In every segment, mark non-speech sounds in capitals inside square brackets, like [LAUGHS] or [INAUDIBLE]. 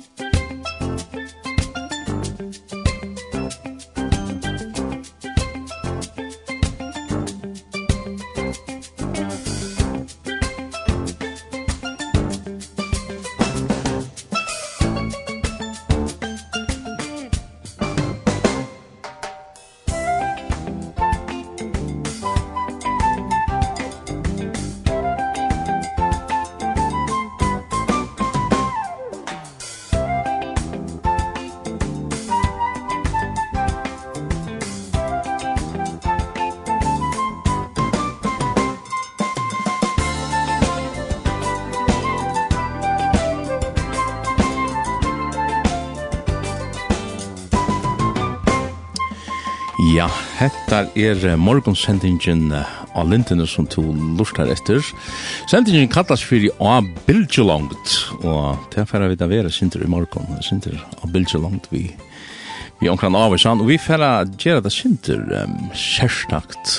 Musik Hatta er morgonsendingen av lintene som to lustar etter. Sendingen kallas fyrir A Bilgelangt, og til færa vi da vera sinter i morgon, sinter A Bilgelangt vi vi omkran av oss og vi færa gjerra da sinter um, sérstakt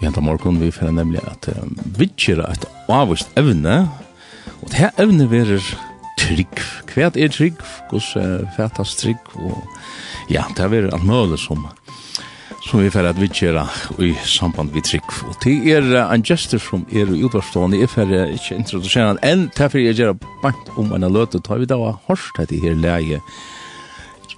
vi henta morgon, vi færa nemlig at um, vi gjerra et avvist evne, og det her evne verer trygg. Hva er trygg? Hvordan uh, fætas trygg? Og, ja, det er alt møle som som vi får at vi kjera i samband vi trygg. Og til er uh, en gestor som er i utvarstående, jeg får uh, ikke introdusere han, enn derfor jeg gjør bant om en løte, tar vi da og hørst etter her leie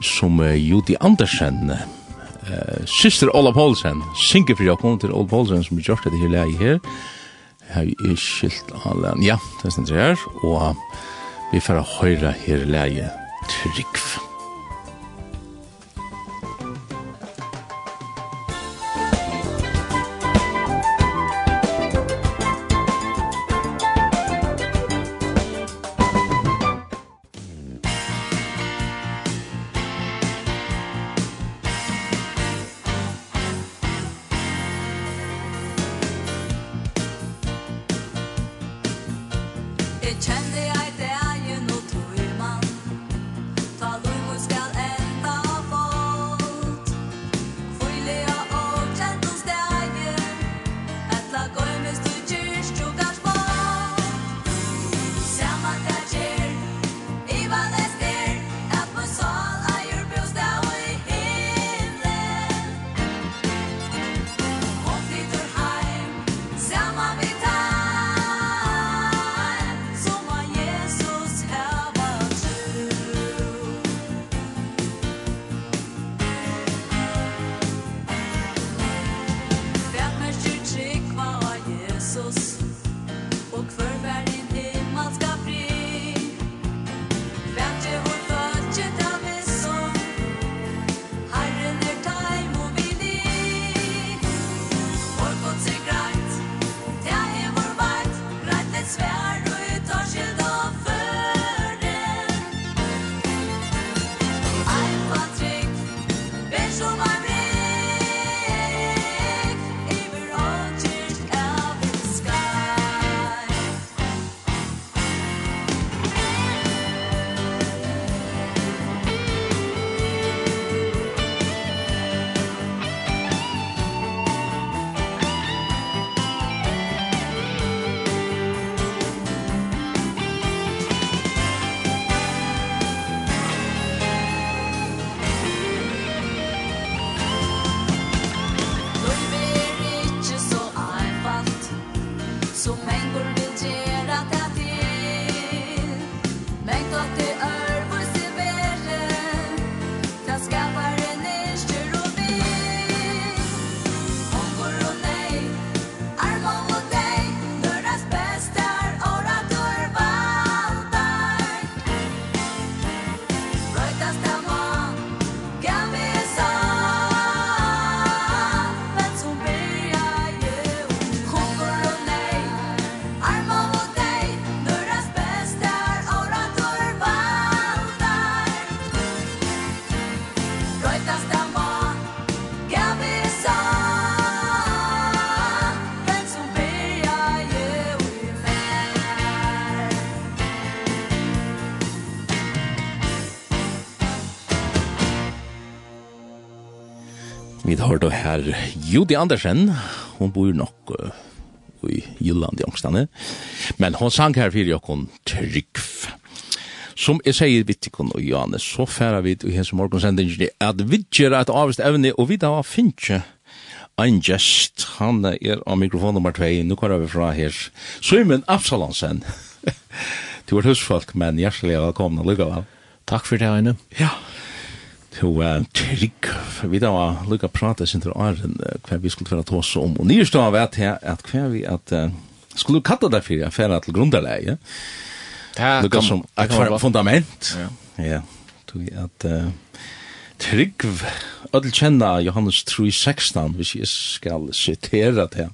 som uh, Judy Andersen, uh, syster Ola Poulsen, synger for Jakob til Ola Poulsen, som gjør etter her leie her. Her er skilt alle, ja, det er stendt her, og vi får høre her leie trygg. har då här Judy Andersen. Hon bor nok uh, i Jylland i Ångstane. Men hon sang här för jag Tryggf. Som jeg sier vidt til kun og Janne, så færa vi i hese morgensendingen at vi gjør et avvist evne, og vi da finner en gest. Han er av mikrofon nummer 2, nå kommer vi fra her. Søymen Absalonsen. [LAUGHS] du er husfolk, men hjertelig velkommen, lykkevel. Takk for det, Aine. Ja, Så uh, trygg, vi da var lukka prate sin til åren hva vi skulle være tås om, og nyrstå av at her, at hva vi at, uh, skulle du katta deg fyrir affæra til grunderleie? Lukka som et fundament. Ja, ja. tog at uh, trygg, öll kjenna Johannes 3.16, hvis jeg skal sitere det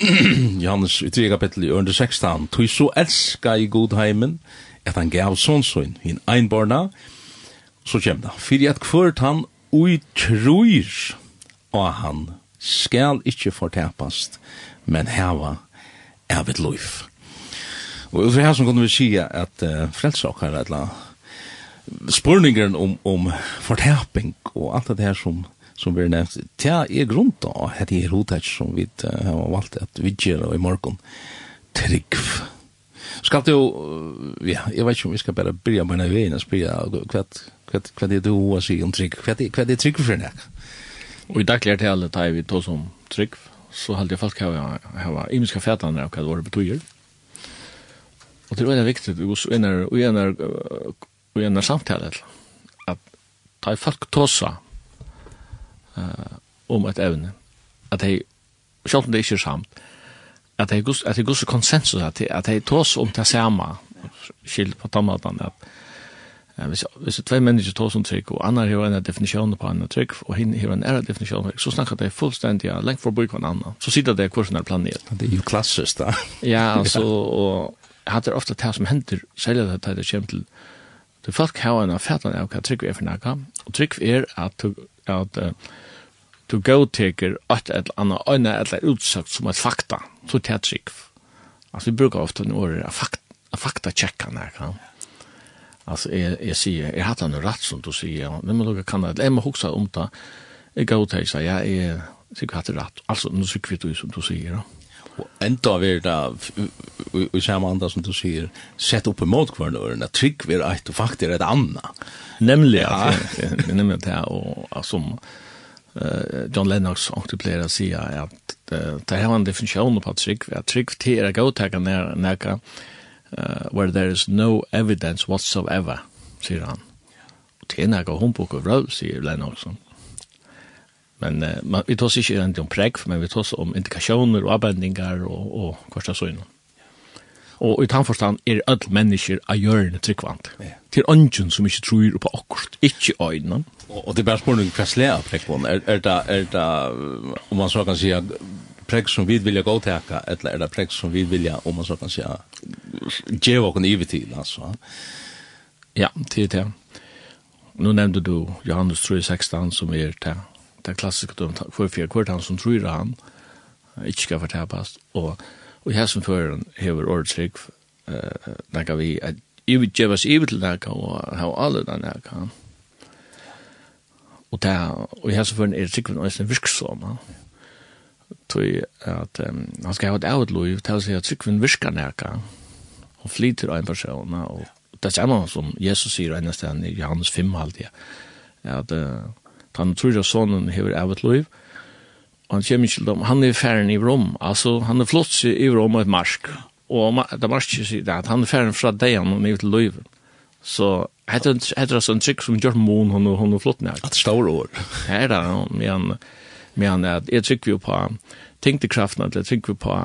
[CLEARS THROAT] Johannes 3 kapittel i under 16, tog så elska i godheimen, at han gav sonsoin, hin einborna, så kjem det. Fyrir at kvart han ui trur og han skal ikkje fortepast, men heva av et loif. Og utifra her som kunne vi sige at uh, frelsakar, eller spurningen om, om forteping og alt det her som som vi nevnt, det er grunn da, hette er hodet som vi har uh, valgt at vi gjør i morgen, trygg. Skal du, ja, jeg vet ikke om vi skal bare byrja med en vei, spyrja, hva, hva er det du har sier om trygg? Hva er det trygg for deg? Og i daglig er det alle tar vi to som trygg, så halte jeg folk hava imiska fætane av hva det var betyr. Og det er veldig viktig, og i en er samtale, at tar folk tåsa uh, om et evne, at de, selv om det ikke er samt, at de, at de, at de, at de, at de, at de, at de, at de, at at at de, Hvis, hvis det er tvei mennesker tås om trygg, og annar har en definisjon på en trygg, og hinn har en ære definisjon, så snakker de fullstendig ja, lengt for forbi hver annan. Så sitter det hvordan er planet. Det er jo klassisk, da. ja, [LAUGHS] altså, og jeg hadde ofte det som hender, særlig at det kommer til, til folk har en fætland av hva trygg er for nækka, og trygg er at du, at, du gåteker et eller annet øyne eller utsagt som et fakta, så det er trygg. Altså, vi bruker ofte en ord av fakta, fakta-tjekka nækka. Ja Alltså jag jag säger jag hade han rätt som du säger. Men man lukar kan det. Jag må huxa om det. Jag går till så jag är tycker att det rätt. Alltså nu så kvitt du som du säger. Och ändå är da, vi ser andra som du sier, sett opp imot kvarnor at trygg vi ett och faktiskt ett annat. Nämligen nämligen det här och som John Lennox onktiplera säger att det här var en definition på trygg. tryck. Tryck till att gå ta när när uh, where there is no evidence whatsoever, sier han. Og det er nægge humbuk og vrøv, sier Lennoxen. Men uh, man, vi tar ikke egentlig om pregg, men vi tar om indikasjoner og avbendingar og, og kvarsta søgnet. Og i tannforstand er alle mennesker av hjørne tryggvant. Yeah. Til ønsken som ikke tror på akkurat, ikke øynene. Og, og det er bare spørsmål om hva slag av prekvån. Er, er, det, er det, om man så kan si at prägg som vi vilja gå tillka eller er det prägg som vi vilja, om man så kan säga ge och en evigt till alltså. Ja, det är det. Nu nevnte du Johannes 3:16 som er det det klassiske då for fyrir kvart han som tror han ikke skal förtapas og, og här som för över ordtrick uh, nekka vi at evigt ge oss til nekka og kan och ha alla där kan. Och där och här som för en är det sig en virksom. Ja tog at um, han skal ha et eget lov til å si at sykven virker nærka og flyter av en person og det er noe som Jesus sier ene sted i Johannes 5 alltid at uh, han tror at sonen hever eget lov og han kommer ikke til dem han er ferden i Rom altså han er flott i Rom og et marsk og det marsk sier at han er ferden fra deg og ned til lov så heter det en trygg som gjør mån hun er flott nærk at det står år her er det, men men at jeg trykker jo på tyngdekraften, eller tykker på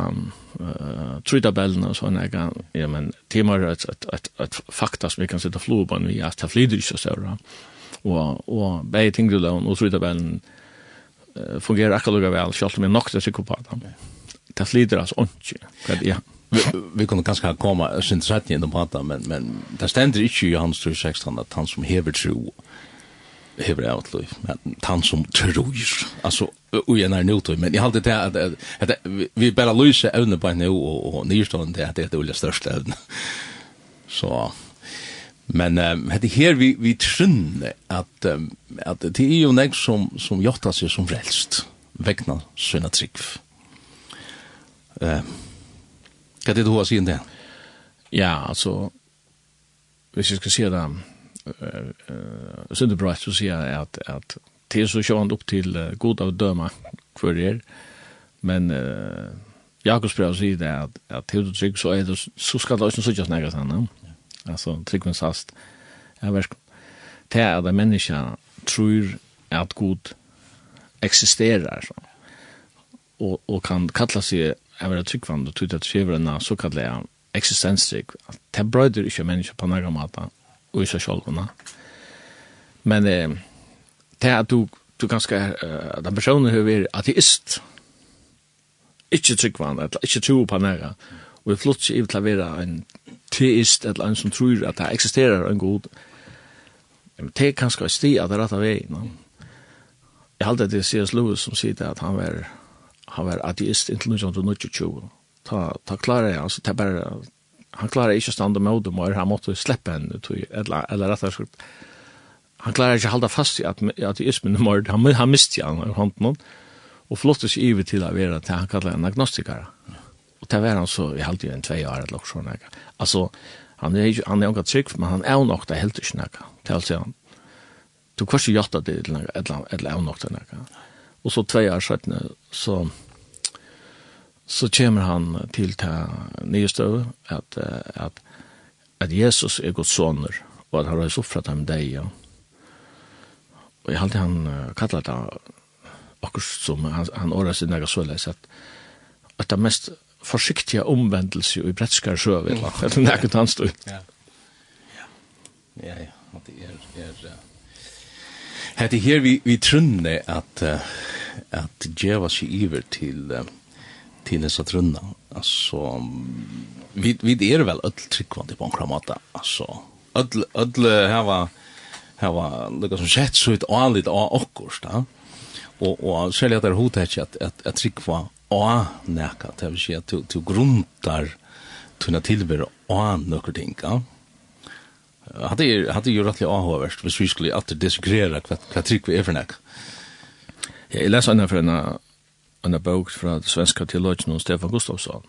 uh, trydabellen og sånn, jeg, ja, men timer er et, et, et, et fakta som vi kan sitte flobånd vi, at det flyter ikke så større. Og, og begge tyngdeloven og trydabellen uh, fungerer akkurat vel, selv om jeg nok er sikker på det. Det flyter altså ikke. Ja. Vi, vi kunne kanskje komme sin sett igjen på prate, men, men det stender ikke i Johannes 3.16 at han som hever tro, hever jeg alt liv, men han som tror, altså, og jeg er nøytøy, men jeg halte det at, at, at vi bare lyser evne på en nå, og, og nyrstående det at det er det olje største evne. Så, men um, det her vi, vi trunner at, um, at det er jo nek som, som gjør seg som frelst, vekna sønne trygg. Uh, hva er det du har å si om det? Ja, altså, hvis jeg skal si det, uh, Sønderbrøtt så sier jeg at, at til så sjående opp til uh, god av døma hver er, men uh, Jakobs brev sier det at, at til du trygg så er det, så skal det også sikkert nægge sånn, ja. altså tryggvens hast sast, jeg vet det til at en tror at god eksisterer, så. Og, og kan kalla seg, jeg vet tryggvann, og tog til at skjøver så kallar jeg eksistenstrygg, at det brøyder ikke mennesker på nægge måte, och i seg själva. Men eh, det er at du, du ganska, uh, den personen har vært ateist, ikke tryggvann, eller ikke tro på næra, og vi flott ikke til å være en teist, eller en som tror at det eksisterer en god, men det er kanskje sti at det er rett av vei, no? Jeg halte det C.S. Lewis som sier at han var, han var ateist inntil 1922, ta, ta klare, altså, det er bare, han klarar ikkje å standa med dem, han måtte slippe henne, eller, eller rett og slett. Han klarar ikkje å hålla fast i at ateismen er mord, han, han miste han i hånden, og flottet seg ivet til å være til han kallar en agnostiker. Og det var han så, vi halte jo en tvei år, eller sånn, altså, han er ikke, han er ikke trygg, men han er nok det helt ikke noe, til han. Du kan ikke gjøre det til noe, eller er nok det noe. Og så tvei år, så, så kommer han til ta nystøv at, at, at Jesus er Guds soner, og at han har soffret ham deg, ja. Og jeg halte han kallet det akkurat som han, han året sin egen såleis, at, at det mest forsiktige omvendelse i bretskar sjø, vil han, eller nægget han stod. Ja, ja, ja, ja det er, er Hette her vi, vi trunne at, at djeva seg iver til, uh, til dessa trunna. Altså, vi vi er vel öll tryckvande på en kramata. Alltså öll öll hava hava lukka som sett så ut allit av okkurs da. Og og særlig at selja der hotet at at at tryggva av a det vil si at du, du grundar tunna tilber a nokkur tinga. Hade hade ju rättligt avhåverst hvis vi skulle alltid diskutera vad vad tryck vi är för näck. Jag läser en för en en bok fra svenska teologen Stefan Gustafsson.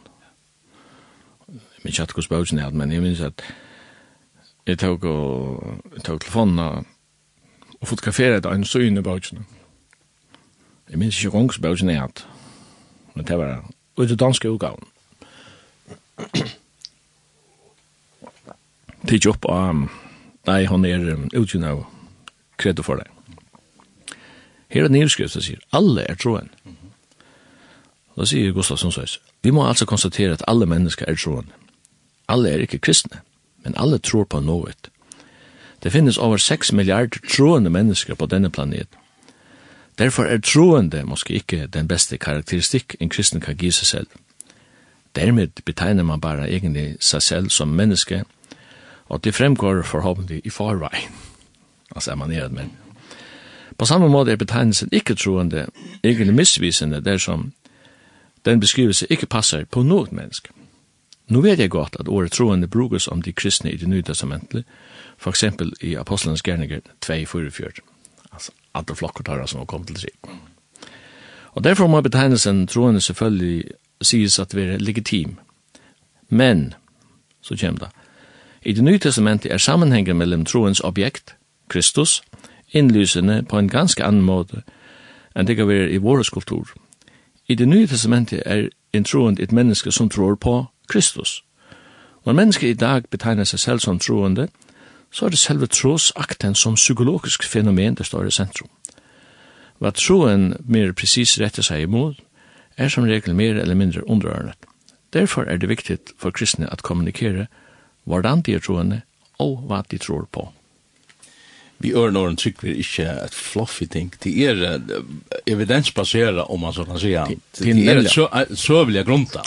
Jeg minns ikke hos boken jeg men jeg minns at jeg tok, og, jeg tok telefonen og fotograferet en søgne boken. Jeg minns ikke gongs boken jeg hadde, men det var ut i danske utgaven. Tidsi opp av, nei, han er utgjønn av kredo for deg. Her er nedskrift som sier, alle er troen. Da sier Gustafsson Søys, vi må altså konstatere at alle mennesker er troende. Alle er ikke kristne, men alle tror på noe. Det finnes over 6 milliarder troende mennesker på denne planeten. Derfor er troende måske ikke den beste karakteristikk en kristen kan gi seg selv. Dermed betegner man bare egentlig seg selv som menneske, og det fremgår forhåpentlig i forveien. Altså er man nere, men... På samme måte er betegnelsen ikke troende egentlig misvisende dersom Den beskrivelse ikke passer på noe menneske. Nå vet jeg godt at året troende brukes om de kristne i det nye testamentet, for eksempel i Apostlenes Gerninger 2.44, altså alle tar som har kommet til seg. Og derfor må betegnelsen troende selvfølgelig sies at det er legitim. Men, så kommer det, i det nye testamentet er sammenhengen mellom troens objekt, Kristus, innlysende på en ganske annen måte enn det kan være i vår kultur. I det nye testamentet er en troende et menneske som tror på Kristus. Når mennesket i dag betegner seg selv som troende, så er det selve trosakten som psykologisk fenomen det står i sentrum. Hva troen mer precis retter seg imot, er som regel mer eller mindre underordnet. Derfor er det viktig for kristne at kommunikere hvordan de er troende og hva de tror på vi ør når en trykk vi ikke et fluffy ting. Det er evidensbaseret, om man så kan säga. Det er et søvelige grunta.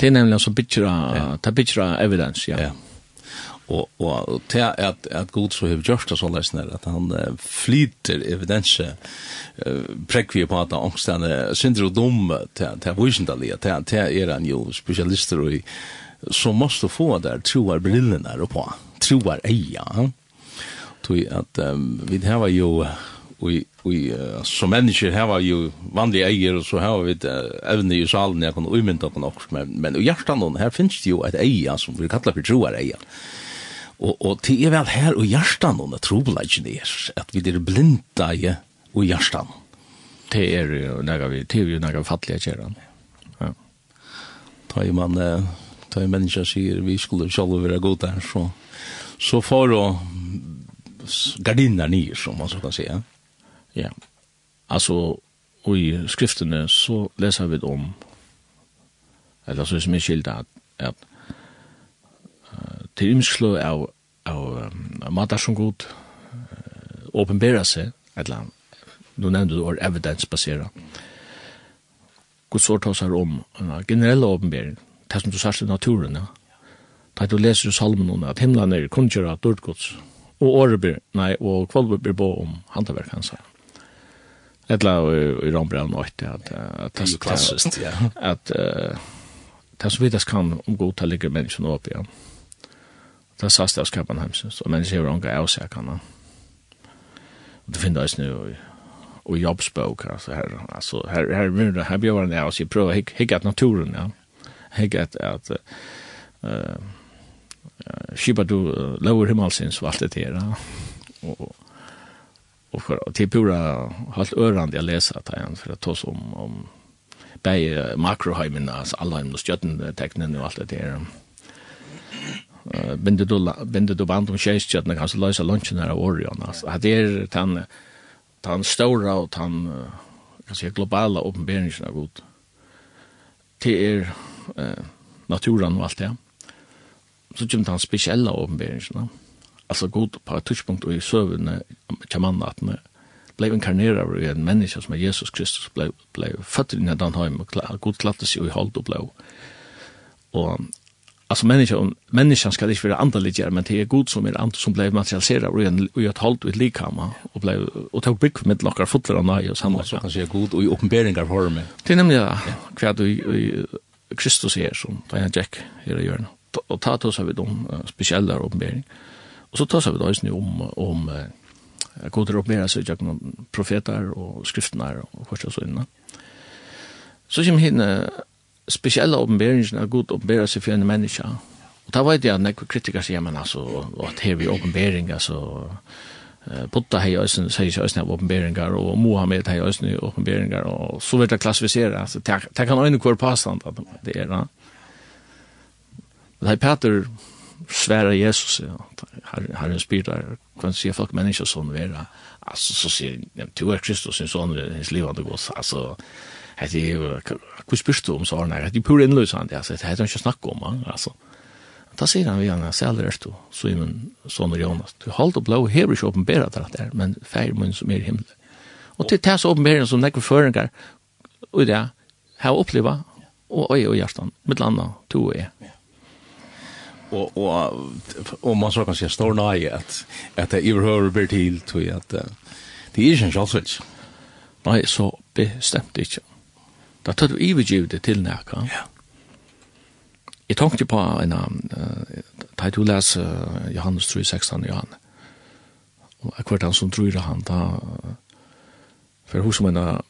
Det er nemlig så bittra, ta er evidens, ja. ja. Og, og det er at, at god så har gjort det så løsner, at han uh, flyter evidense uh, prekvi på at angsten er synder og dum til vysendalige, til er han jo spesialister i, som måste få där troar brillorna där på, troar eja, ja tui at um, vi hava jo vi, vi uh, som mennesker hava jo vanlige eier og så hava vi uh, evne i salen jeg kan umynda på nokk men, men i hjertan her finnes det jo et eia som vi kallar for troar eia og, og det er vel her og hjertan hon er trobladjen er at vi er blinda i og hjertan det er jo nega vi det er jo nega fattelig kjeran ja. ta i man ta i mennesker sier vi skulle sjálf være god der så så får og gardiner nye, som man så kan si. Ja. Altså, og i skriftene så leser vi om eller så er det som er skilt at, at uh, till ymsklö av, av um, matar som god uh, åpenbära sig eller nu nevnte du or evidensbasera, god sår hos seg om uh, generelle åpenbæring, det som du sørst i naturen ja. da du leser i salmen om at himlen er kunngjøret dårdgods og Årebir, nei, og Kvalbir blir bo om hantaverk hans. Etla i Rambrand og Øyte, at det er så klassiskt, ja. [LAUGHS] At det som vidas kan om god ta ligger menneskene opp igjen. Det er sast av skapen hemsens, og mennesker er unga avsakene. Det finner jeg snu og jobbspåk, altså her, altså her, her, her, her bjør han av, så jeg prøver å hikke at naturen, ja. Hikke at, at, uh, skipa du lower himmelsins och allt det där. Och och för till pura halt örande jag läser att han för att ta som om bäj makroheimen as alla de stjärten tecknen och allt det där. Eh bindu du bindu du band om tjejstjärten kanske lösa lunchen där Orion as. Det är tan tan stora och han kan säga globala uppenbarelsen av god. Det är eh naturen och allt det. Ja så kommer han spesielle åpenberingen. Altså god på et tidspunkt og i søvnene kjamannatene ble inkarneret i en menneske som er Jesus Kristus blev ble født i den høyme og god klattes jo i hold og blå. Og Alltså människan människan ska inte vara andaligare men det är god som är ant som blev materialiserad i en i ett halt och ett likhamma och blev och tog brick med lockar fotlar och nej och samma så kan säga god och i uppenbaringar form. Det nämnde jag kvad du Kristus är som där jag Jack här gör och ta til oss av de uh, spesielle åpenbering. Og så ta oss av oss om, om uh, god til å åpenbere seg gjennom profeter og skriftene og hva så innan. Så kommer henne spesielle uppenbarelser av god åpenbere seg for en menneske. Og da vet jeg når kritiker sier, men altså, at her vi åpenbering, altså, Putta hei øysen, sier ikke øysen av åpenberingar, og Mohammed hei øysen av åpenberingar, og så vil det klassifisere, så det kan øyne passa påstand at det er, Men her Peter svära Jesus, ja, herren spyrar, kan se folk människor som vera. Alltså så ser jag, du är Kristus, sin son, hans livande gås, alltså, det är ju, hur spyrst du om svaren här? Det är pur inlösande, alltså, det här är inte snakk om, alltså. Da sier han vi han, sælder er du, Simon, son og Jonas. Du holdt og blå, hever ikke åpenbæret det der, men feir munn som er i himmelen. Og til tæs åpenbæret som nekker føringer, og det, har oppleva, og øye og hjertan, mitt landa, to og jeg. Ja og og om man så kan säga står nei at at det överhör blir till til att det är ju en chansvits. Nej, så bestämt inte. Da tar du ivergivet det til nærka. Ja. Jeg tenkte på en uh, da du leser Johannes 3, 16, Johan, og akkurat han som tror han, da, for hos som en av,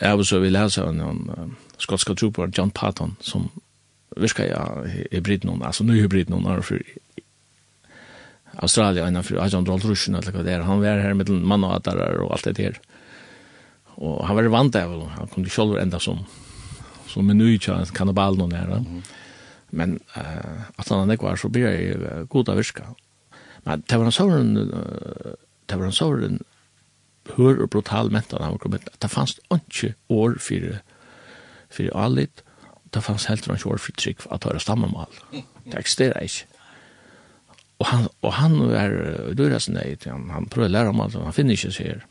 jeg vil han en skotska trooper, John Patton, som viska ja hybrid någon alltså nu hybrid någon har för Australien innan för Agent Roll Russian eller vad det är han var här med man och där och allt det där och han var vant där han kunde själv ända som som en ny chans kannibal någon där mm. men eh uh, att han inte var så blir det goda viska men det var en sån det var en sån hör och brutal mentan han kom det fanns inte år för för allt da fanns helt en kjør for trygg at det var stammemål. Det eksisterer ikke. Og han, og han er døresen i han, han prøver å lære om alt, han finner ikke seg her.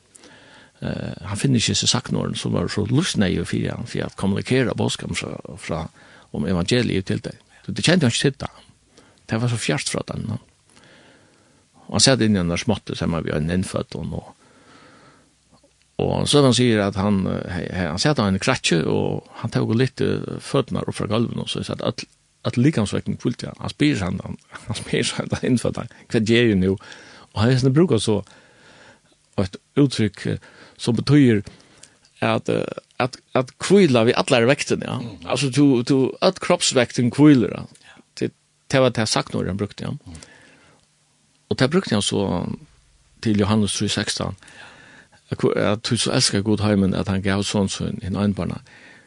Uh, han finner ikke seg sagt noen som var så lustnei og fyrir han, for å kommunikere bådskap fra, fra, om evangeliet til deg. Det kjente han ikke til det. Det var så fjerst fra den. No? Og han sette inn i en der som vi har innfødt og noe Og så han sier at han, he, han sier at han en kratje, og han tog litt føttene opp fra gulven, og så sier at at, likansvekken likamsvekten fullt, ja. han spyr seg han, han spyr seg [LAUGHS] han innfødt han, hva gjør jo nå? Og han er bruker så et uttrykk som betyr at, at, at kvila vi alle vekten, ja. Altså, du, du, at kroppsvekten kviler, ja. Det, det var det jeg sagt når han brukte, ja. Og det brukte han så til Johannes 3, 16, ja at du så elsker god heimen at han gav sånn sånn i nøgnbarna.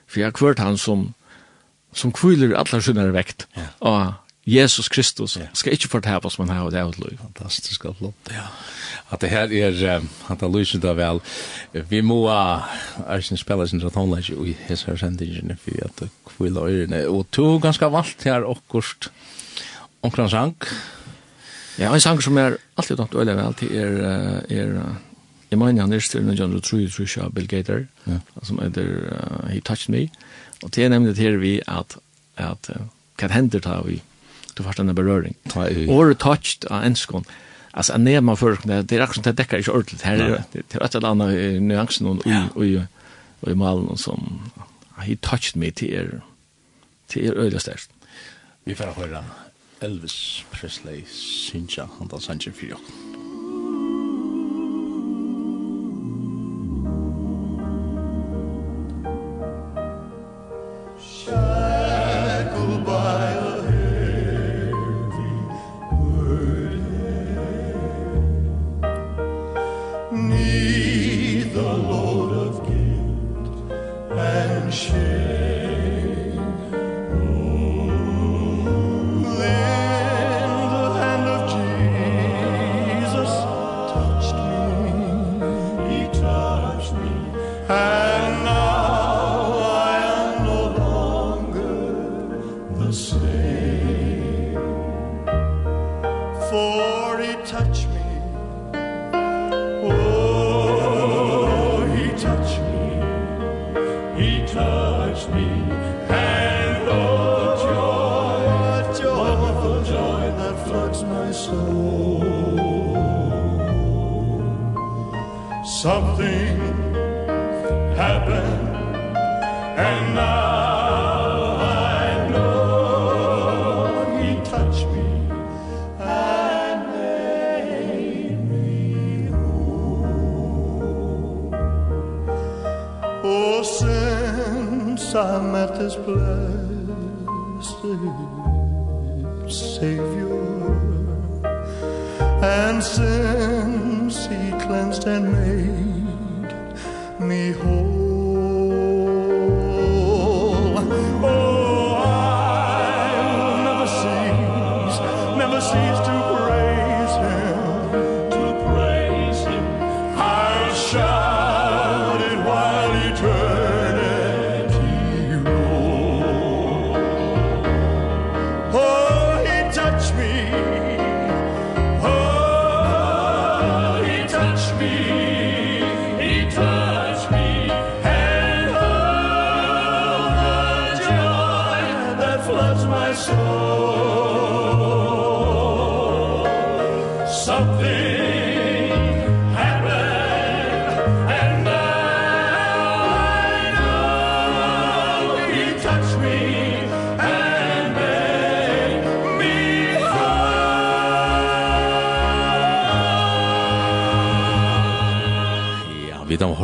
For jeg kvart han som, som kviler alle sine vekt. Ja. Og Jesus Kristus ja. skal ikke fortelle oss man har det ut liv. Fantastisk og flott. Ja. At det her er, at det lyser da vel, vi må er sin spiller sin tonelage i hese her sendingen, for at det kvile øyrene. Og to ganske valgt her okkurst omkring sang. Ja, en sang som er alltid tatt øyelig vel til er, er Jeg mener han er styrer noen andre tru tru av Bill Gator, ja. som heter uh, He Touched Me. Og det er nemlig til vi at, at uh, hva hender ta vi til første denne berøring. Ta i. Or touched av enskån. Altså, en nema for, det er akkurat som det dekker ikke ordentlig. Her er det er et eller annet nyansen og, og, og, i malen som He Touched Me til er, til er øyla størst. Vi får høre Elvis Presley, Sinja, han da Sanji Fyjokten.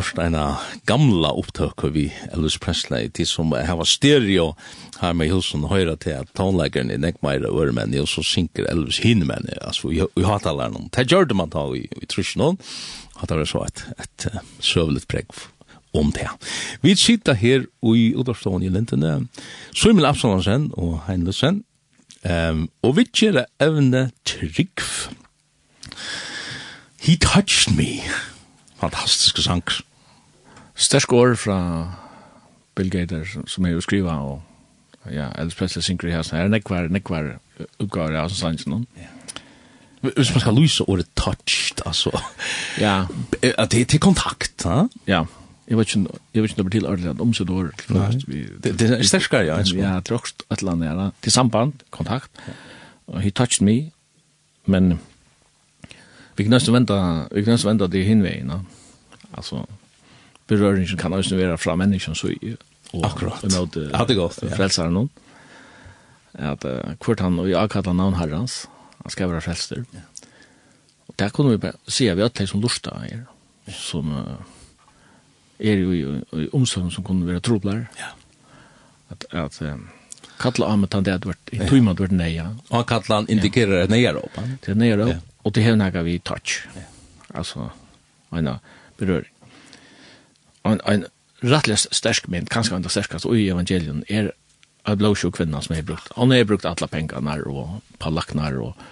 hørt en gamla opptøk vi Elvis Presley til som her var stereo her med Hilsen høyre til at tonleggeren i Nekmeire og Øremenn og så synker Elvis Hinemenn altså vi hatar lærne noen. det gjør det man tar i, i trusjonen at det var så et, et søvlet preg om det. Vi sitter her i Udorstående i Lintene, Svimil Absalonsen og Heinløsen, um, og vi gjør evne trygg. He touched me. Fantastiske sanger. Stersk år fra Bill Gator som er jo skriva og ja, Elvis Presley synker i hæsen her, nekvar, nekvar utgaver av Sands noen. Hvis man skal lyse ordet touched, altså. Ja. At det er til kontakt, ha? Ja. Jeg vet ikke, jeg vet ikke om det blir til ordentlig at omsett år. Det er sterskere, ja. Ja, det er også et eller annet, ja. Til samband, kontakt. Og he touched me, men vi kan nesten vente, vi kan nesten vente det hinveien, ja. Altså, berøringen kan også være fra mennesken så i og akkurat Og imot, uh, er godt, ja. frelseren noen at uh, hvert han og jeg kallar navn herrens han skal være frelster ja. og der kunne vi bare si at vi alle som lorsta er som uh, er jo i, i omsorgen som kunne være trobler ja. at, at um, kalla av med det at vært i tøyma vært neia og han kalla han indikerer ja. neia opp til neia opp ja. og til hevnaga vi touch ja. altså en berøring en, en rettelig sterk mynd, kanskje en av sterkast i evangelien, er en blåsjuk kvinna som har brukt. Han har brukt alle pengene og palaknar og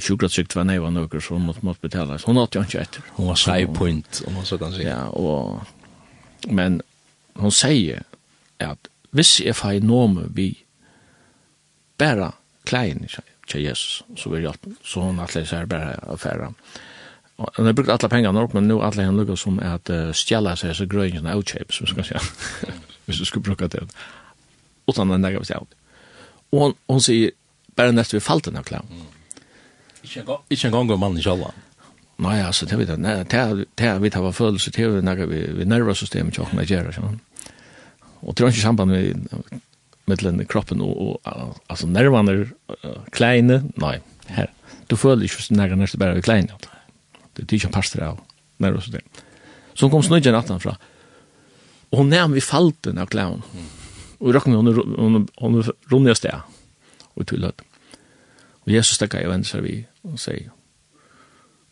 sjukratsykt var neiva nøkker, så hun måtte, måtte betale. Så hun åtte jo ikke etter. Hun var save point, om man så kan si. Ja, og, men hun sier at hvis jeg får noe vi bare klein til Jesus, så vil jeg så hun det er bare affæra. Ja han har brukt alla pengarna upp men nu alla han lukar som att uh, stjäla sig så gröjningen av shapes så ska säga. [LAUGHS] Hvis du skulle bruka det. Utan den där gav sig ut. Och hon, hon säger bara nästa vi falten av klam. Ikke en gang om mannen selv. Nei, altså, det vet jeg. Nei, det vet jeg var følelse til vi vi vi nervesystemet til åkne gjør, sånn. Og det er ikke samband med i kroppen og, og altså nervene, uh, kleine, nei, her. Du føler ikke nærmere nærmere bare ved kleine. Nei det er ikke en pastor av, nær og så det. Så hun kom snøyden natten fra, og hun nevn vi falten av klæven, og råkken hun, hun, hun runde sted, og tullet. Og Jesus stekka i venstre vi, og sier,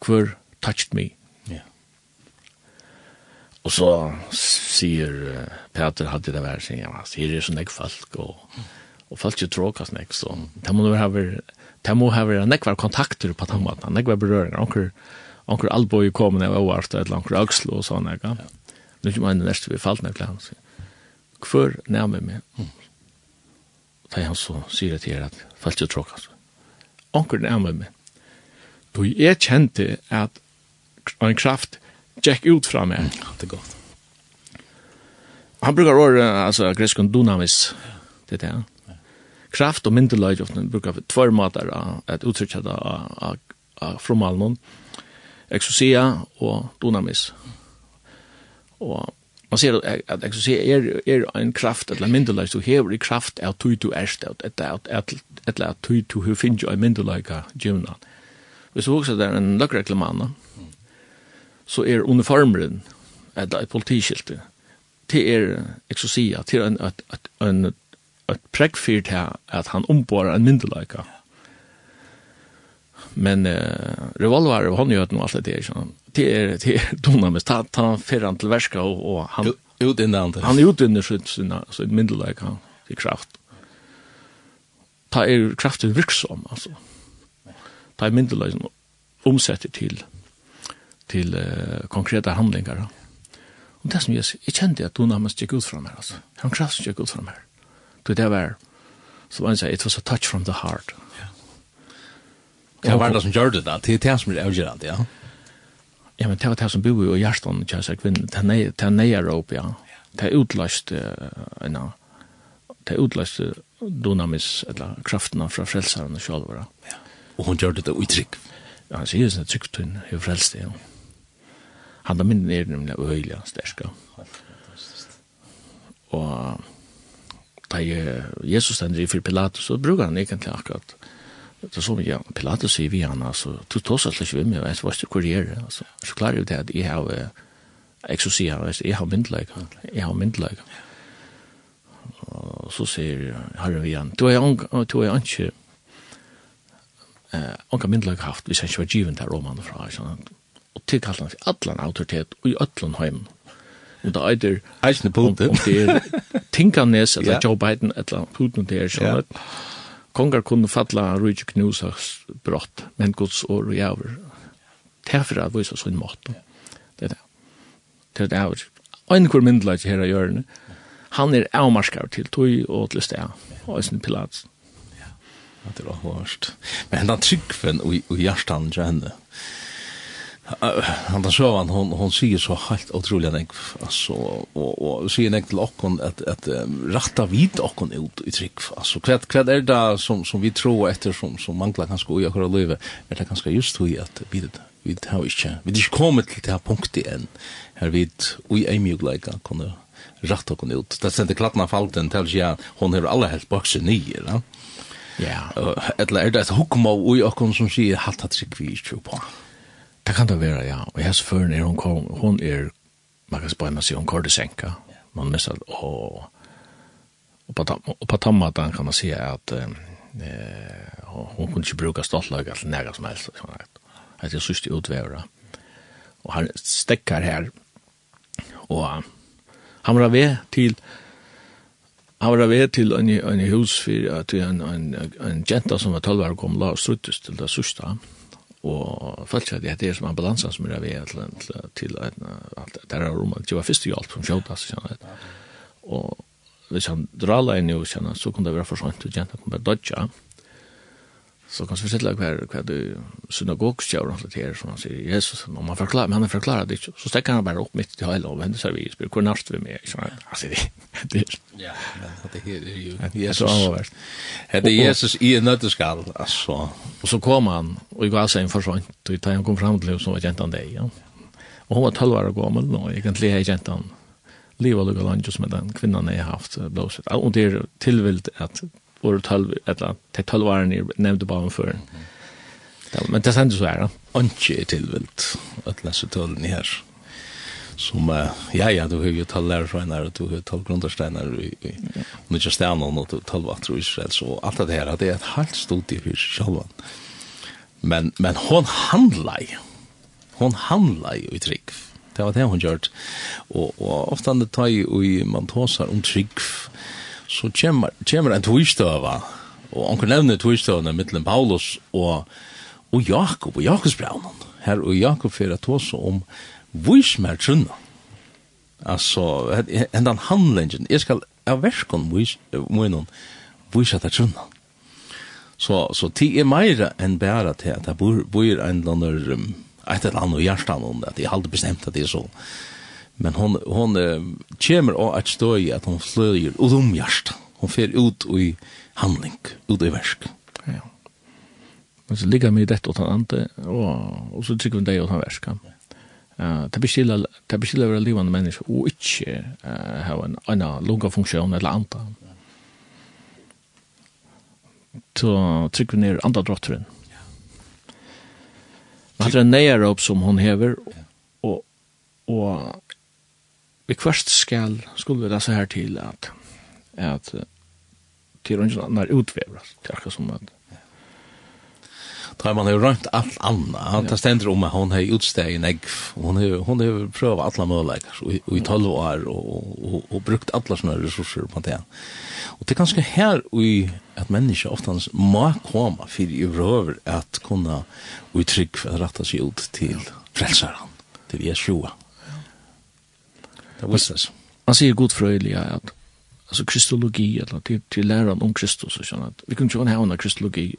hver touched me? Ja. Og så sier uh, Peter hadde det vært sin, ja, sier det er sånn folk, og, og folk ikke tråkast nek, så det må ha vært, det må ha vært nekvar kontakter på den måten, nekvar berøringer, onker, onker, onkur alboi komin av oart eller onkur axlo og sånn ega. Nu ikke mener nærst vi falt nekla han sier. Hvor nærmer meg? Da han så sier det til at falt jo tråk altså. Onkur nærmer meg. Då jeg kjente at en kraft gikk ut fra meg. Det er godt. Han brukar året, altså greskon dunamis, det er det. Kraft og myndeløyd, brukar tvær måter at uttrykja det av fromalen, exosia og dynamis. Og man ser at exosia er, er en kraft, eller myndeløs, du hever i kraft av tui du erst, eller at tøy du hever finnes jo en myndeløyga gymna. Hvis du også er en løkreklamane, så er uniformeren, eller et politiskilte, til er exosia, til er en, at, at, et, et her, at han omborer en myndeløyga men uh, revolver og håndgjøten og alt det der, sånn. Det er, det er [LAUGHS] dunamis, ta, ta han ferran til verska og, og han... ut Utinnan det. Han er utinnan sitt, sin, sin myndelag, han, til kraft. Ta er kraften virksom, altså. Ta er myndelag omsetter til, til uh, konkreta handlingar. Og det som jeg, jeg kjente at dunamis gikk ut fra meg, altså. Han kraften gikk ut fra meg. Det var, så man sier, it was a touch from the heart. Ja. Det var det som gjør det da? Det er det som er avgjørende, ja. Ja, men det var det som bor i Gjerstånd, kjære seg kvinne. Det er nøyere opp, ja. Det er utløst, ja. Det er utløst dynamis, eller kraftene fra frelseren og sjølvere. Ja. Og hun gjør det da uttrykk. Ja, han sier det sånn trygt hun, hun frelst, ja. Han er minner er nemlig øyelig, sterske. Og da Jesus stender i for Pilatus, så bruker han egentlig akkurat Så som ja, Pilatus sier vi han, altså, du tås alt ikke med jeg vet ikke hvor det kurriere, altså. Så klarer jeg det at jeg har, jeg så sier han, jeg har myndleik, jeg har myndleik. Og så sier herren vi han, du er ikke, onka myndleik haft, hvis han ikke var givet der romanen fra, sånn, og tilkalt han for allan autoritet, og i allan heim, og da eider, eisne Putin, om det er [LAUGHS] Tinkanes, eller Joe Biden, eller Putin, det er sånn, kongar kunne falla rujt knusas brott, men Guds år og javer, Tæfra at vise sånn måte. Det er det. Det er det jæver. Og en kur myndelaget her av hjørne, han er avmarskar til tog og til sted, og sin pilat. Ja, det var hårst. Men den tryggven og hjertan til henne, han där så han hon hon ser så helt otroligt nek alltså och och ser nek till och att att rätta vid och kon ut i trick alltså kvad kvad är det som som vi tror efter som som manglar kanske och jag har leva är det kanske just hur att vi det vi det har inte vi det kommer till det här punkten än här vid vi är mycket lika kan rätta kon ut. Det sent klattna falten till jag hon har alla helt boxen ner ja. Ja, eller er det et hukma ui okkon som sier hatt hatt vi ikke på? Det kan det være, ja. Og jeg spør er hun kom, hun er, man kan spørre, meg si, hun kår det senka. Man mest og. Og på, og på tammaten kan man si at eh, hun kunne ikke bruke stoltlaget til nære som helst. Sånn at. Det er sørste utværet. Og han stekker her, og han var ved til, han var ved til en, en hus for, til en, en, en jenta som var 12 år kom, la og struttes til det sørste. Ja og følte at det er som ambulansen som er ved til, til, til at det er rommet. det var første hjelp som skjøta, så kjenner jeg. Og hvis han drar leien jo, kjenner så kunne det være for sånt, og kjenner kunne bare dodja. Så kan vi sitta kvar kvar du synagogskjøren og her som han sier Jesus om man forklarer men han forklarer det ikke så stekker han bare opp midt til hele og vender seg vi spør hvor nært vi med ikke altså det det ja det er jo Jesus. det er Jesus i en nøtteskall altså. Og så kom han og i gass en forsvant og han kom fram til henne som var jentan deg ja. Og hun var 12 år gammel og egentlig er jentan livet og lukket landet som den kvinnan jeg har haft blåset. og det er tilvilt at år 12 eller till 12 år ni nämnde bara för. Men det sen så här. Anke är tillvilt att läsa tullen här. Som ja ja du har ju tallar från när du har tal grundstenar i i just där någon och tal vart i Israel så alt det her, det er et halvt studie for seg själva. Men men hon handla i, Hon handla ju i trick. Det var det hon gjort. Og, og ofta när det tar ju man tåsar om trygg, så kommer, kommer en tvistøve, og han kan nevne tvistøvene mittelen Paulus og, og Jakob og Jakobsbraunen. Her og Jakob fyrir at også om vismer trunna. Altså, hendan handlingen, jeg skal av verskon munnen vis at trunna. Så, så ti er meira enn bæra til at det bor, bor en eller annen, um, et eller annet hjertan om det, at jeg har aldri bestemt at det er så. Men hon hon kommer och att stå at hon flöjer och dom hjärta. Hon fer ut i handling, ut i verk. Ja. Men så ligger mig detta åt ante og og så tycker vi det åt han verk. Eh, det beskilla det beskilla vara levande människa og inte eh ha en annan långa funksjon eller anta. Så trykker vi ned andra drotteren. Ja. Vad er det nära som hon hever, og, og vi kvart skal skulle vi lese her til at at til någon er utvever det er akkurat som at Da man har rømt alt anna, det ständer om att hon har utsteg en egg, hon har, hon har prövat alla möjligheter i 12 år och, och, och brukt alla såna resurser på det. Och det är ganska här i att människor oftans må komma för i røver at kunne uttrycka för att rätta sig ut till frälsaren, till Jesua. Det visste det. Man god frøylig at alltså kristologi eller til, til läran om Kristus och sånt. Vi kunde ju ha en kristologi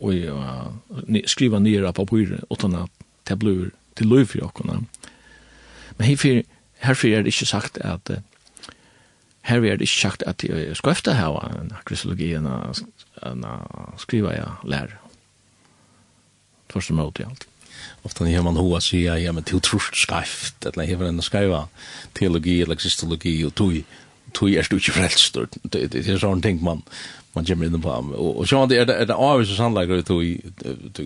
og uh, skriva ner på papyrer, utan at det tablor till lov for jag Men här här er det ikke sagt att Her är det ikke sagt att jag skal efter ha en kristologi och skriva jag lär. Först i alt ofta när man hoa säga ja men till trust skrift att när en skriva teologi eller kristologi och tui tui är stuch frälst det är sån ting man man gemmer in på. Och och så det är det är så sannolikt att tui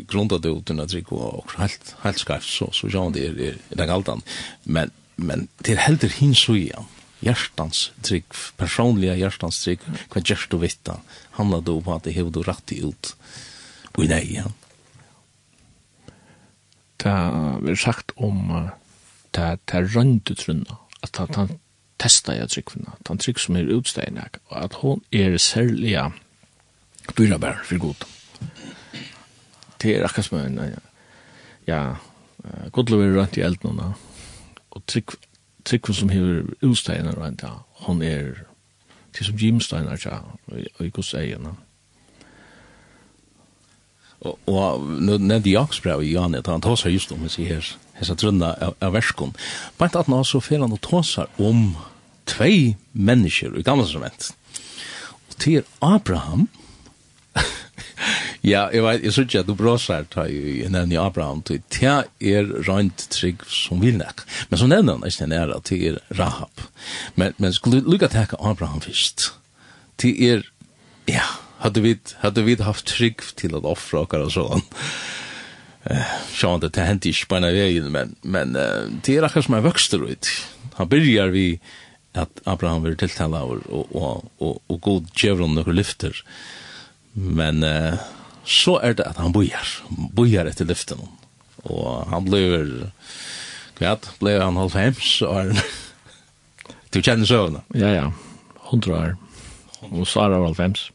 grunda det ut när det och helt helt skrift så så så det är det är galtan men men till helder hin så ja hjärtans trygg, personliga hjärtans trygg, hva gjerst du vitt handlar handla du på att det hever du rett ut, och nej, ja det er sagt om det er røndu trunna, at han testa jeg tryggvinna, at han trygg som er utsteina, og at hon er særlig dyrabær for god. Det er akkur som en, ja, godlov er rønt i eldnuna, og tryggvin som hever utsteina rønt, hon er til som Jimstein ja, og i gos egin, og och nu när jag sprav i Jan att han tar sig just om vi her, hans hesa trunna av, av verskon. Bant at nå så fer han og tåsar om tvei mennesker i gamla testament. Og til Abraham, [LAUGHS] ja, jeg vet, jeg synes ikke at du bråsar ta i nevni Abraham, til ta er rønt trygg som vil nek. Men så nevner han nesten er at til er Rahab. Men, men skulle du lukka teka Abraham fyrst, til er, ja, hade vi hade vi haft trygg till att offra och så sånt. Eh, sjön det hände inte på några vägen men men det är kanske mer vuxter ut. Han börjar vi att Abraham vill tilltala och och och och god Jevron några lyfter. Men uh, så är det att han bojar. Bojar efter lyften. Og han blir kvart, blir han halv hems, og är Du kjenner så? Ja, ja. Hundra år. Og Sara var halv hems.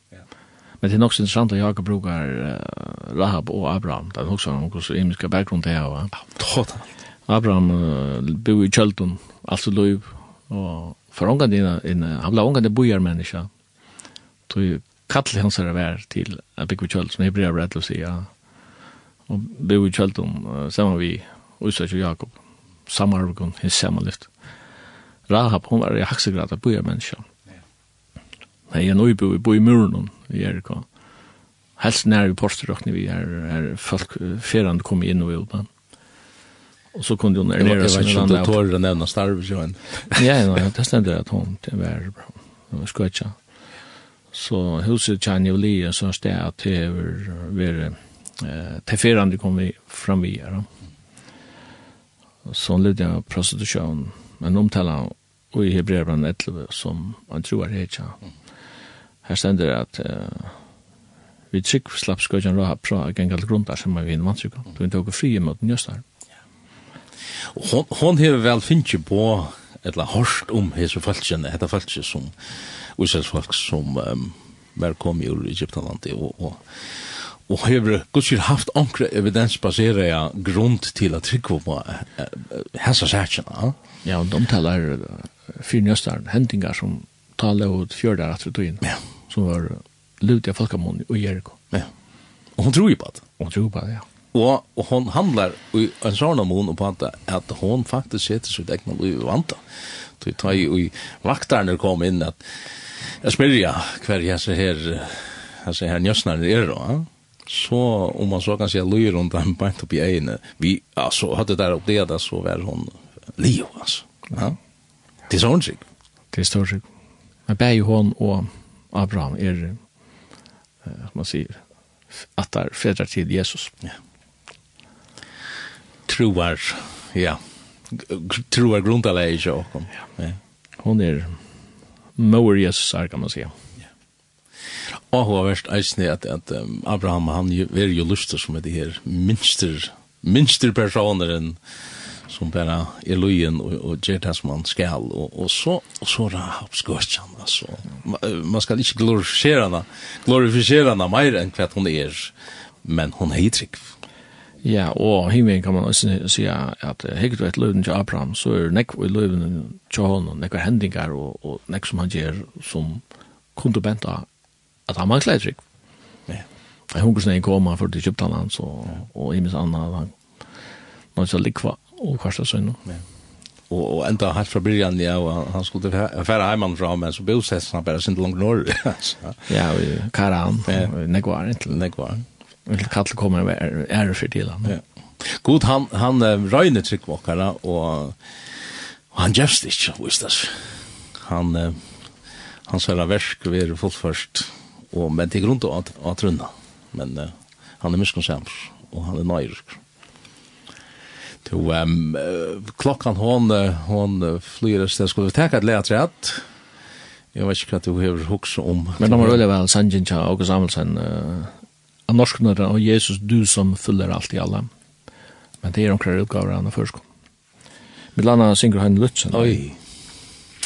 Men det er nok så interessant at Jakob brukar uh, Rahab og Abraham. Det er nok sånn hos imiske bakgrunn til hava. Ja, totalt. Abraham uh, bor i Kjöldun, altså Løyv, og for ångan dina, in, han ble ångan det bojar menneska. Så kattel hans er vær til at bygge Kjöld, som Hebrea brett å si, ja. Og bor i Kjöldun, uh, sammen vi, Uysach og Jakob, samarbegon, hins samanlift. Rahab, hon var i haksegrad av bojar menneska. Mm Nei, jeg nå vi bor i muren i Erika. Helst nær i posterøkene vi er, er folk ferende kom inn og ut. Men. Og så kunne hun ernere seg. Jeg vet ikke om du tårer å nevne starve, starvesjøen. [LAUGHS] ja, ja, det stendte at hun til hver. Det var skøtja. Så huset kjenner jo Lia så sted at det var til ferende kom vi fram vi her. Sånn lydde jeg prostitusjon, men omtala og i Hebreerbrann 11 som han tror er det ikke. Mm Her stender at uh, vi trygg slapp skøtjen Rahab fra gengal grundar som er vi innan Du Hun tog fri mot njøstar. Hon, hon hever vel finnst på eller hørst om hese falskjene, hette falskje som Israels som um, var kom i ur Egyptalandet og, og og hever gudskir haft ankre evidens basera ja grund til at trykva på hessa sætjena. Ja, og de talar fyrir njøstaren hendingar som talar ut fjördar at vi tog inn. Ja som var lut av folkamån i Jericho. Ja. Og hun tror jo på det. Hun tror på det, ja. Og, og hon handlar i en sånn mån på at, at hon faktisk setter sitt egna liv i vanta. Så jeg tar jo i vakterne kom inn at jeg spør ja hver jeg ser her, jeg ser her njøsnaren er då, ja så om man så kan säga lyr runt [LAUGHS] han bant upp i en vi alltså hade där upp det där så var hon Leo alltså ja det är sånt det är sånt men bär ju hon och Abraham er, uh, man säger att där er till Jesus. Ja. Troar, ja, troar grunntaleg i åkom. Ja. ja. Hon er mor Jesus är kan man säga. Ja. Og hva verst eisne at, at um, Abraham, han er jo lustig som er det her minster, minster personer enn som bara är lojen och, och ger det som man skall och, och så och så rapsgårdskan alltså man ska inte glorifiera henne glorifiera henne mer än vad hon är men hon är trygg Ja, og himmelen kan man også si at hekkert du et løven til Abraham, så er nekk i løven til honom, nekk er hendinger og, og nekk som han gjør som kunne benta at han manglet trygg. Ja. Jeg hungersnei koma for til Egyptaland, så, og himmels anna, han, han, han, han, han, og Karstad Sønne. Ja. Og, og enda helt fra byrjan, ja, og han han skulle fære heimann fra, men så bosett han bare sin langt norr. ja, og Karan, ja. og Negvar, inntil Negvar. Vil kallet kommer og være ære for til han. Ja. God, han, han røyne tryggvåkere, og, og han gjørs det ikke, visst det. Han, han sier av versk, vi er fullt først, og, men til grunn til å atrunna. Men uh, han er miskunnsamt, og han er nøyrysk. Så um, klokkan hon, hon flyr, et sted, skulle vi tacka ett rett? Jeg vet ikke hva du har hukse om. Men de har rullat väl Sanjin til och Samuelsen. Uh, av norskarna og Jesus, du som fyller alt i alle. Men det er omkring utgaver utgavar han har förskått. Med landa synger han Lutzen. Oi.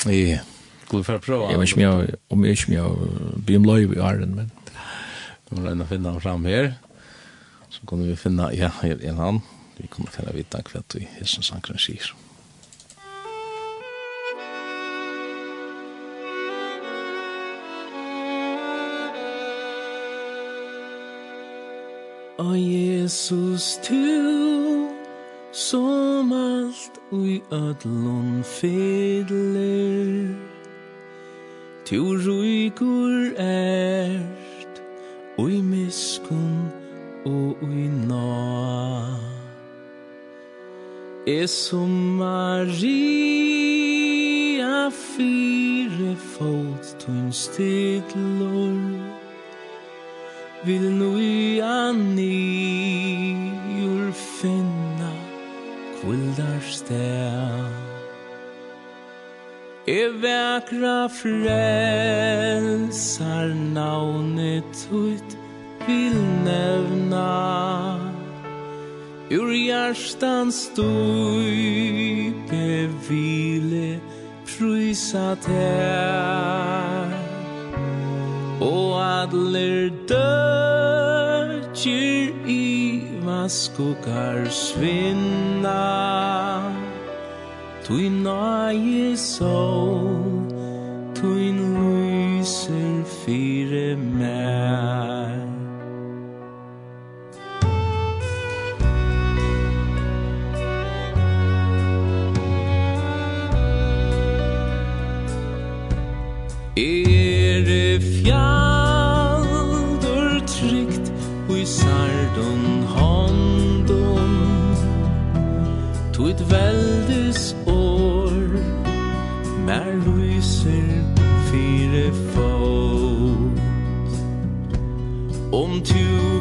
Ja. Skulle vi få prøve? Jeg vet ikke om jag om jag inte jag blir löj i Arden men. Vi må lønne å finne han fram her. Så kommer vi finne, ja, en han vi kommer til å vite hva du hilsen sangren sier. Å Jesus, tu som alt ui ödlun fedler Tu ruikur ert ui miskun og ui nåd Jesu Maria fire fot tun stidlor Vil nu i ur finna kvildar sted E vekra frelsar navnet ut vil nevna. Ur hjärstans stuype vile prysa tær. Og adler døtjer i maskokar svinna. Tui nai sol, tui lyser fire mær.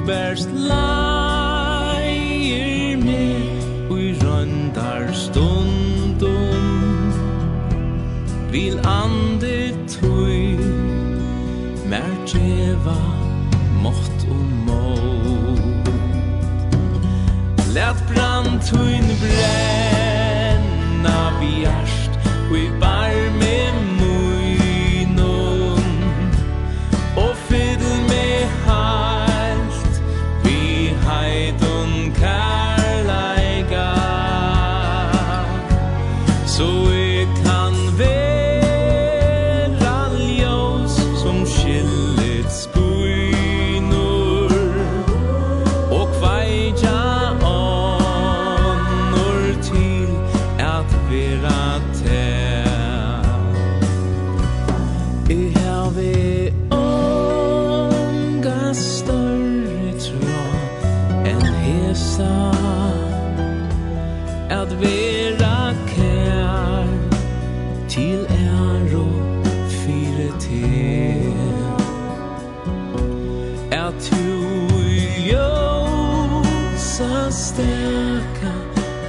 best leier med Ui røndar stundum. Vil ande tui Mer djeva mått og må Let brand tuin brei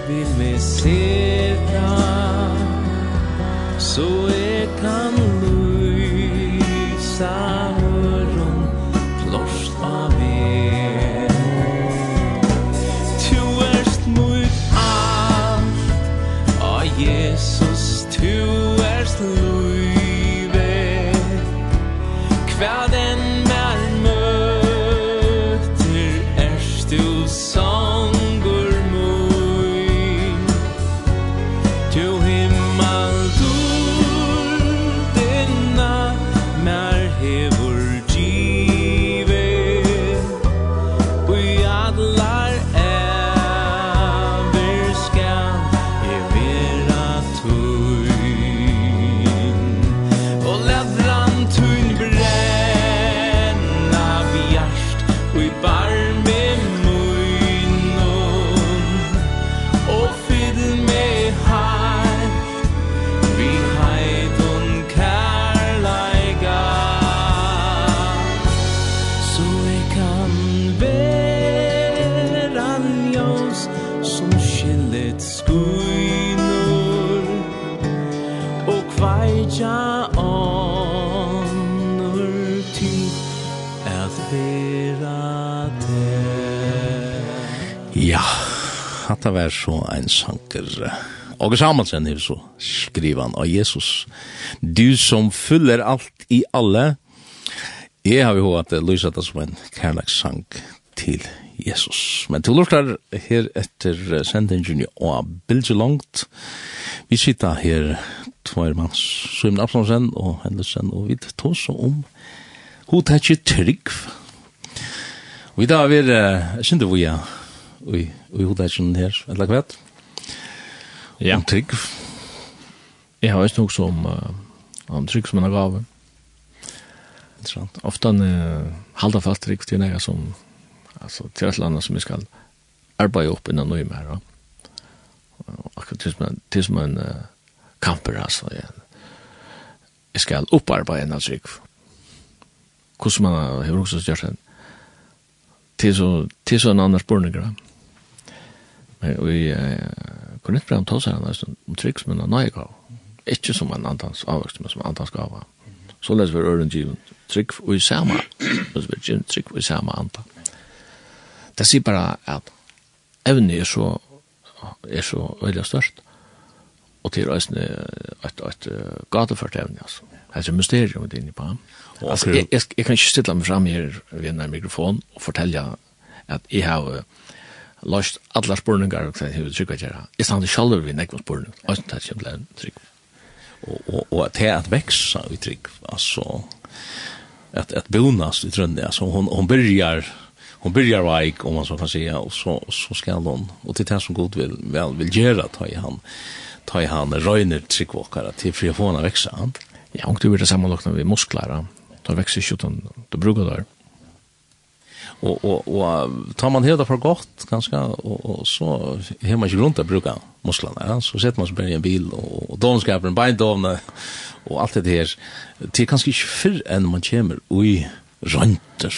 vil me se fram Så jeg kan hetta var så ein sanker. Og Samuelsen er så skrivan av Jesus. Du som fyller alt i alle. Jeg har jo hatt lyset det som en kærlekssang til Jesus. Men til lortar her etter sendingen og bildet langt. Vi sitter her tvær manns Svimne Absalonsen og Hendelsen og vi tar så om hodet er ikke trygg. Vi da er vi, jeg synes det vi er i, i hodetjen her, eller hva vet? Ja. Om trygg. Jeg har også noe som uh, om trygg som en gave. Interessant. Ofte uh, halda fast trygg til jeg som altså, til et eller annet som jeg skal arbeide opp innan noe mer. Akkurat til som en, til som en uh, kamper, altså. Jeg, jeg skal opparbeide en av trygg. Hvordan man har også gjort det. Til så, til så en annen spørninger. Ja Men vi uh, kunne ikke frem ta seg nesten om trygg som en nøye gav. Ikke som en antans avvokst, men som en antans gav. Så leser vi øren givet trygg og i samme, Så vi givet trygg og i samme anda. Det sier bare at evne er så er så veldig størst og til øyne et, et et gateført evne, altså. Det er et mysterium det inne på ham. Altså, jeg, jeg, jeg kan ikke stille meg frem her ved en mikrofon og fortelle at jeg har Uh, løst alle spurningar og hur trykva gera. Jeg stand sjálfur við nekkum spurning. Og tað sem blær trykk. Og og og at her at veksa við trykk. Altså at at bonus i trønne. Altså hon hon byrjar hon byrjar veik om man så kan säga och så så ska hon och till det som god vill väl vill göra ta i han ta i han röjner tryckvåkare till för att få henne växa. Ja, og du vil det sammanlagt med muskler. da. Da vekser ikke utan då bruker det och och och tar man det för gott ganska och, och så har hemma i grund att bruka musklerna ja? så sätter man sig i en bil och, och de skapar en bindovne och allt det här det är kanske inte för en man kommer oj rönter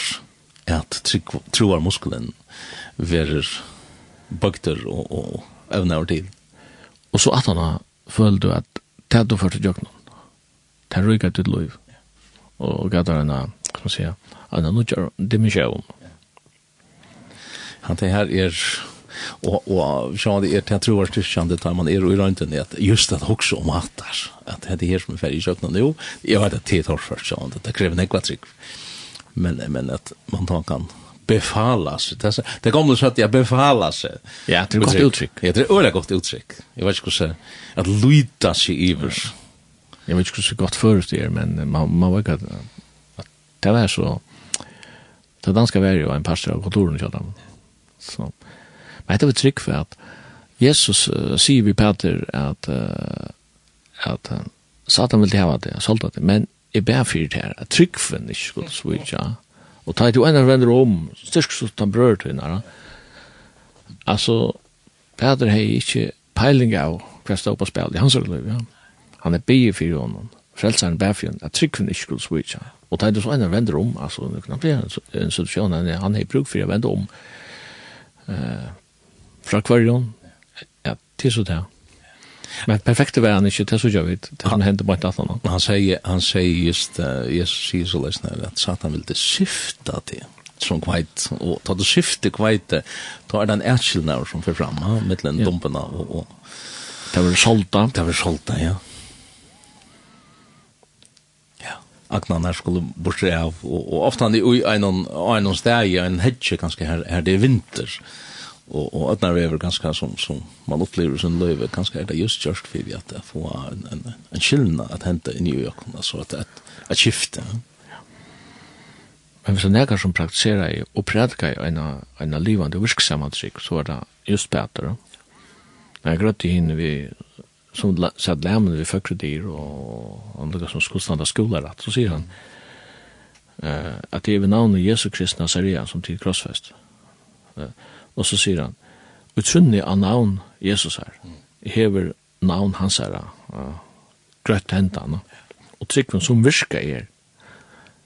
att troar musklen verer bøkter og, og evne over tid. Og så at han føler du at det du først gjør jøkken Det rykker ditt liv. Og gatt er en, kan man si, en nødgjør dimensjon at det her er og og så det er til tror det sján tar man er i rønten at just at hugsa om hattar at det er her som er ferdig sjøkna nå jeg vet at det tar først så det krever nekva trygg men men at man tar kan befala sig. Det, det gamla så at jeg befala. Ja, det er godt uttrykk Ja, det är öra gott uttryck. Jag vet inte hur att lyda sig över. Jag vet inte hur gott förut det är, men man, man vet att, det var så det danska var ju en pastor av kontoren i Ja Så. Men det var trygg for at Jesus uh, sier vi Peter at, uh, at uh, Satan vil hava det, solgte det, men jeg ber fyrt her, at tryggven ikke skulle svitja, og ta til ene vender om, styrk så han brør til henne. Altså, Peter har ikke peiling av hva stå på spil i hans liv, ja. Han er bygge for honom, frelseren ber for henne, at tryggven ikke skulle svitja, og ta til så ene vender om, altså, det kan bli en situasjon, han har bruk for å vende om, eh, fra kvarjon, ja, til så det. Men perfekt var han ikke, til så gjør vi, det som hendte på et annet. Han sier, han sier just, uh, Jesus sier så løsner, at Satan ville syfta til som kvajt, og ta det skifte kvajt, ta er den etskilnær som fyrir fram, ha, mittlen ja. dumpena og, og... Det var solta. Det var solta, ja. aknan her skulle bortre av, og, og ofta han i en annen steg, en hedge kanskje her, her det er vinter, og, og at når det ganske som, som man opplever sin løyve, kanskje er det just just for at det får en, en, en skyldna at hente i New York, altså at et, et skifte. Ja. Men hvis det er som praktiserer og prædikar i en, en livande virksamhetstrykk, så er det just bedre. Men jeg grøtte henne vi som satt lämmen vid fökre dyr och andra som skulle stanna skolan rätt så säger han eh, att det är vid namnet Jesu Kristi Nazarean som till krossfest. Eh, och så säger han utrunni av navn Jesus här hever navn hans här uh, grøtt hentan og tryggven som virka er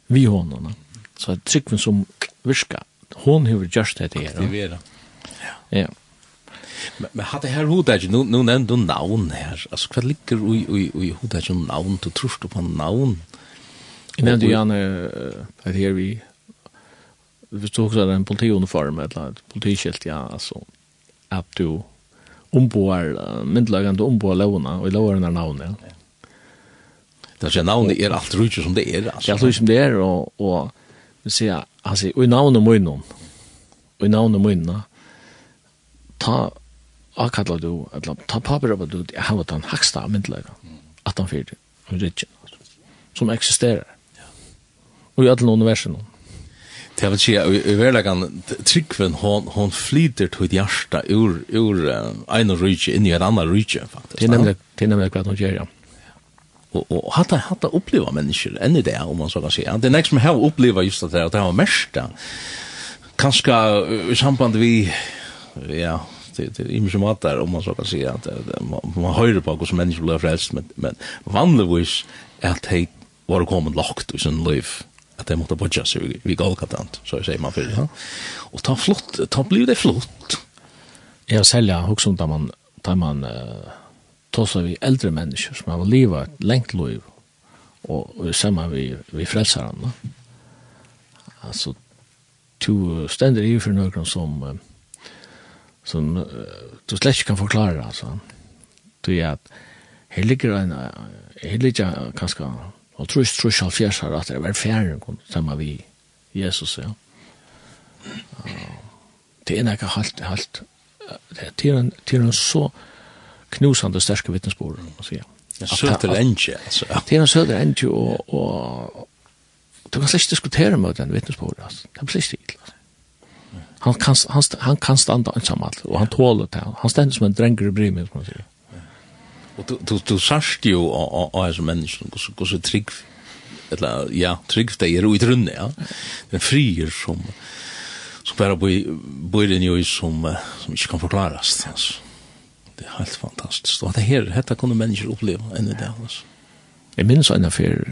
vi honom så tryggven som virka hon hever just det här aktivera. ja, ja. Men hade här hodet nu nu nämnd du navn här. Alltså vad ligger i i i hodet som navn? du tror du på navn? Jag nämnde ju gärna att här vi vi tog också en politiuniform eller ett politiskilt ja alltså att du omboar myndlagande omboar lovna, låna och låna navn, ja. Det är navn, det är allt rutjer som det är alltså. Det är allt som det er, og, og vi sier, ser og i namn och munnen. og i namn och munnen ta avkallar du, eller ta papir av du, jeg har den haksta av myndelaga, 1840, og rikken, som eksisterer. Og i alle universen. Det vil si, i verlegan, tryggven, hon, hon flyter til hjärsta ur, ur en rydje, inn i en annan rydje, faktisk. Det er nemlig, det er nemlig hva han gjør, ja. Og, og hatta, hatta oppleva mennesker enn i det, om man så kan si. Det er nek som har oppleva just det, at det har mest, kanskje i samband vi, ja, det är ju mycket där om man så kan säga att man höjer på hur som människor blir frälst men men vanligtvis att hej var kommit lagt i sin liv att det måste budget så vi går katant så säger man för ja. Och ta flott ta blir det flott. Jeg har selja hos om man tar man tosa vi eldre mennesker som har livet et lengt liv og, og sammen vi vi frälsarna altså to stender i for noen som som uh, du slett ikke kan forklare, altså. Du er at her ligger en, her ligger kanskje, og tror trus, trus, og fjers her, at det er vært fjerde sammen vi, Jesus, ja. Uh, Det er ikke halt, halt, det er en, det er en så knusande sterske vittnesbord, må si, ja. Søter enge, altså. Det er en søter enge, og, og du kan slett diskutere med den vittnesbord, altså. Det er slett ikke han kan, han, han kan standa ensamall, og han tåler det. Han stender som en drenger i brimen, som man sier. Og du, du, du sørst jo av disse så hvordan, så trygg, eller, ja, trygg det er ut i ja. Den frier som, som bare bor inn i som, som ikke kan forklares, altså. Det er helt fantastisk. Og det her, dette kunne mennesker uppleva enn i det, altså. Jeg minnes en affær,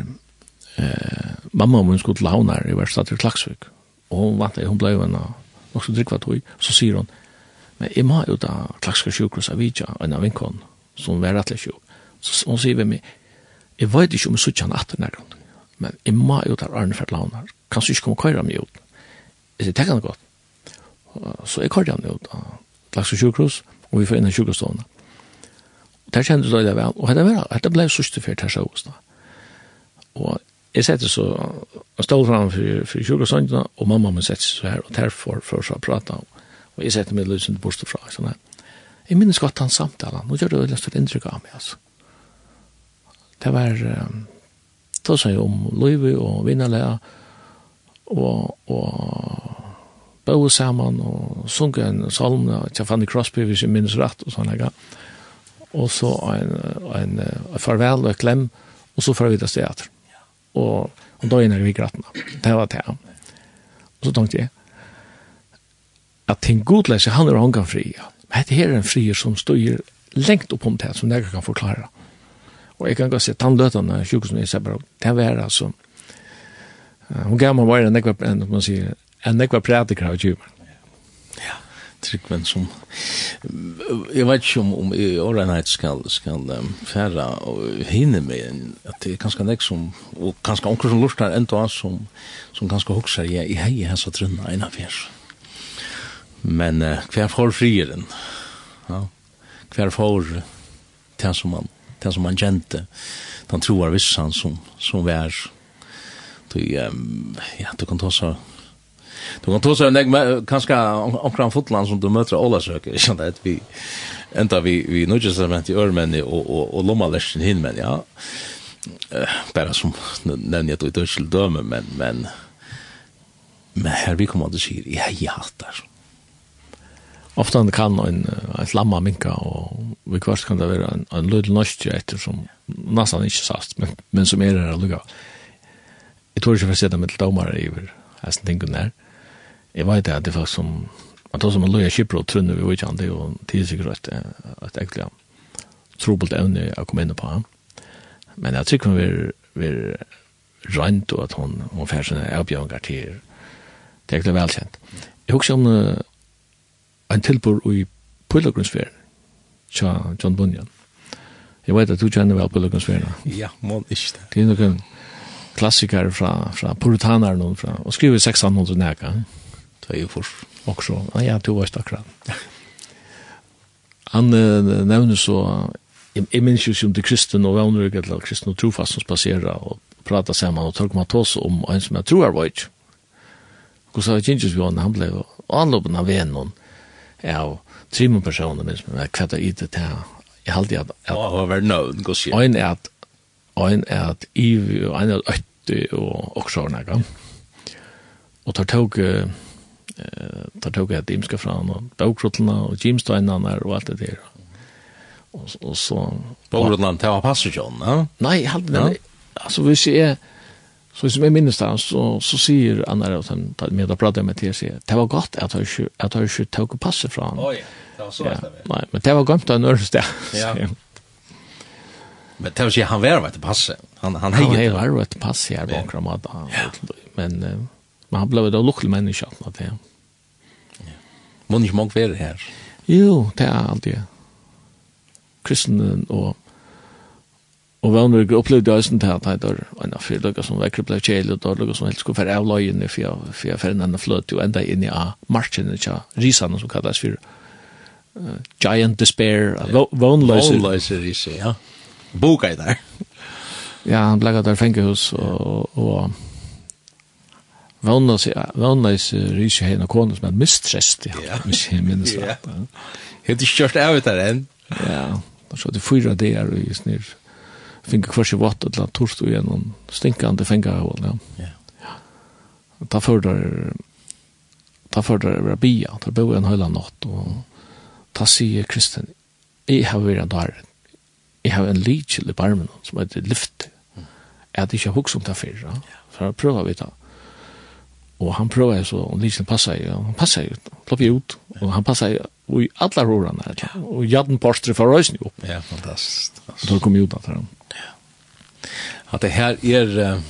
eh, mamma og min skulle til Havnar i Verstadt i Klaksvik, og hun vant det, hun ble jo en av nok så drikva tog, så sier hun, men jeg må jo da klakska sjukhus av vidja, en av vinkon, som var rettelig sjuk. Så hun sier vi meg, jeg vet ikke om jeg suttja han atter nærkon, men jeg må jo da arne fært launar, kan du ikke komme køyra meg ut? Jeg sier, tekka han godt. Så jeg køyra han ut, av klakska sjukhus, og vi får inn i sjukhusstående. Der kjente du det vel, og det ble sørste fyrt her sjås da. Og jeg sette så, jeg stod fram for, for kjurgåsøndene, og mamma min sette så her, og derfor for å prate om, og jeg sette meg løsende bort fra, sånn her. Jeg minnes godt han samtalen, nå gjør det veldig stort inntrykk av meg, altså. Det var, um, sa jeg om Løyvi og vinnerlega, og, og bøve sammen, og sunke en salm, og jeg fann i Crosby, hvis jeg minnes rett, og sånn her. Og så en, en, en farvel og en klem, og så får vi til teater og, og døgnet vi grattene. Det var det. Og så tenkte jeg, at ting godleser han er ångan fri. ja. Men dette her er en frier som står lengt opp om det, som jeg kan forklare. Og jeg kan godt se tannløtene, sjukhus i Sebra, det var altså, hun gav meg bare en nekva, en, man sier, en nekva prædiker av djumen. Tryggven som jag vet ikke om om i årenhet skal, skal um, færa og hinne med att det er ganske näck som och ganske onker som lustar enda som som ganske hokser jeg i hej här så trunna en affär. Men uh, kvar får frieren. Ja. Kvar får det som man det som man kjente. Den troar vissan som som vær Du um, ja, du kan ta så Du kan ta så en kanske omkring fotland som du møter alla söker. Jag kände vi enda vi vi nu just med i Ørmenni och och och Lommalersen hin men ja. Eh bara som nevner jeg då i Døme, men men men här vi kommer til å si, ja ja där. Ofta kan en ett lamma minka och vi kvart kan det vara en en liten norsk etter som nesten ikke sast men men som är det lukka. Jeg tror inte för sig det med domare över hästen tänker när jeg vet at det er faktisk som, at det som man løy kjipper og trunner vi vet det, og det er sikkert et egentlig trobult evne å komme inn på han. Men jeg tykker hun vil rønt, og at hun, hun fær sånne avbjørnger til, det er egentlig velkjent. Jeg husker om uh, en tilbord i Pøylagrunnsferien, tja John Bunyan. Jeg vet at du kjenner vel Pøylagrunnsferien. Ja, må ikke det. Det er noen klassiker fra, fra puritanerne, fra, og skriver 1600 nækka. Ja det er jo for også, ja, ja, to var akkurat. Han uh, nevner så, jeg, jeg minns jo som til kristen og vannrygg, eller kristen og trofast som spaserer og prater sammen, og tørker man tås om en som jeg tror er vajt. Og så har jeg vi han, han ble anloppen av vennen, noen, ja, og trimmer personer, men jeg kvettet i det til Jeg halte at... Ja, hva var nøvn, gå sier. Ein er at, ein er at Ivi, ein er at Øtti og Oksjornaga. Og tar tog... Uh, eh tar tog jag imska fram och bokrotlarna och gymsteinarna och allt det där. Och och så bokrotlarna tar passar ju, va? Nej, helt nej. Alltså vi ser så som jag minns det så så säger Anna och sen tar med att prata med TC. Det var gott att jag att jag tog passa fram. Oj, det var så ja. Nej, men det var gott att nörst där. Ja. Men det var ju han var vet passa. Han han hejde. Han var vet passa här bakom att men Men han blev då lukkig människa att det. Ja. Mun ich mag vara här. Jo, det er allt det. Kristenen og Og vann vi opplevde døysen til at det var en av fyrløkker som vekker ble kjelig, og dårløkker som helst skulle være avløyene, for jeg, for jeg ferdene fløt jo enda inn i a markene til risene som kalles for uh, Giant Despair, uh, vannløyser. Vannløyser riser, ja. Boka i der. ja, han blekket der fengehus, og, og, og Vannas vannas seg hen og konus men mistrest. Ja, mis hen minnes det. Hetta skjørt av det enn. Ja, så det fyra det er i snir. Finka kvørsi vatt at lat torst og gjennom stinkande fenga hol, ja. Ja. Ta fordar ta fordar vera bia, ta bo en heila natt og ta sie kristen. i har vera der. i har en leech i barmen som heter lift. Er det ikkje hugsa om ta fyrra? Så prøva vi ta. Og han prøver så, og Lisen passer jo, han passer jo, plopp ut, og han passer jo i alle rorene her, og jaden postre for røysen jo. Ja, fantastisk. Så kom jo ut av det. Ja. At det her er,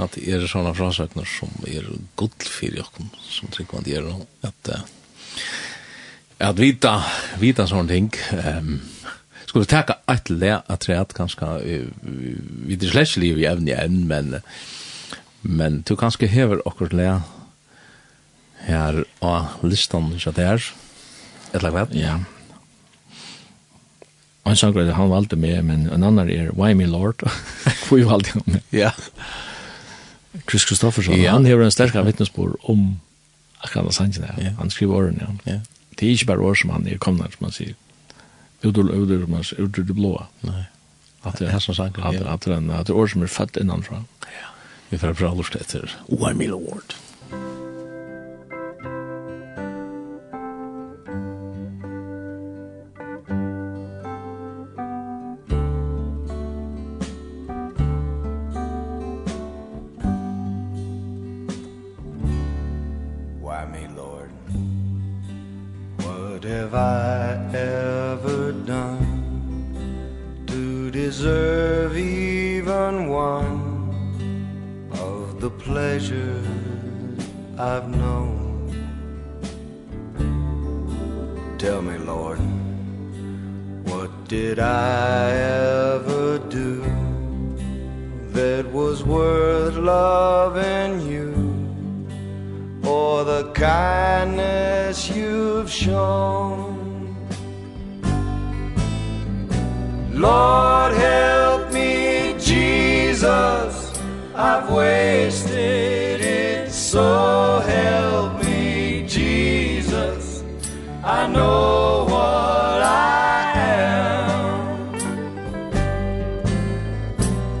at det er sånne frasøkner som er god for jokken, som trykker man det at, at vita, vita sånne ting, um, skulle taka ett lä att träd kanske vi det släckliga i även igen men Men du kanskje hever akkurat lea her av listan ikke det. Et lag vet? Ja. Og en sanger han valgte med, men en annen er Why Me Lord. Hvor jo valgte han med. Ja. Chris Kristoffersson, ja. han hever en sterkare vittnesbord om akkurat av sangen her. Ja. Han skriver åren, ja. ja. Det er ikke bare år som han er kommet, som man sier. Udur, udur, udur, udur, det blå. Nei. At det er som sanger, ja. At det er år som er født innanfra. Ja. Vi får bra lust etter OML Award. treasure I've known. Tell me, Lord, what did I ever do That was worth loving you Or the kindness you've shown? Lord, help me, Jesus. I've waited know what I am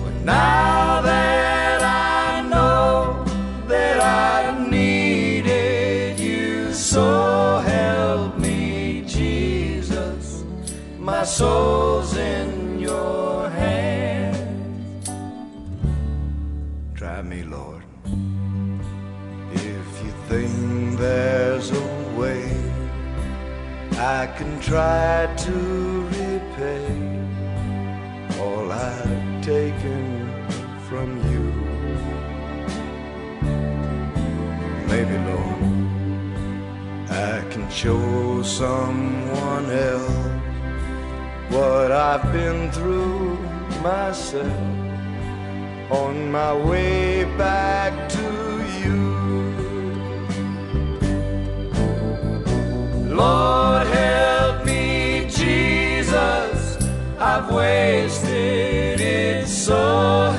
But now that I know that I've needed you So help me, Jesus, my soul can try to repay all I've taken from you. Maybe Lord I can show someone else what I've been through myself on my way back to you. Lord help I've wasted it so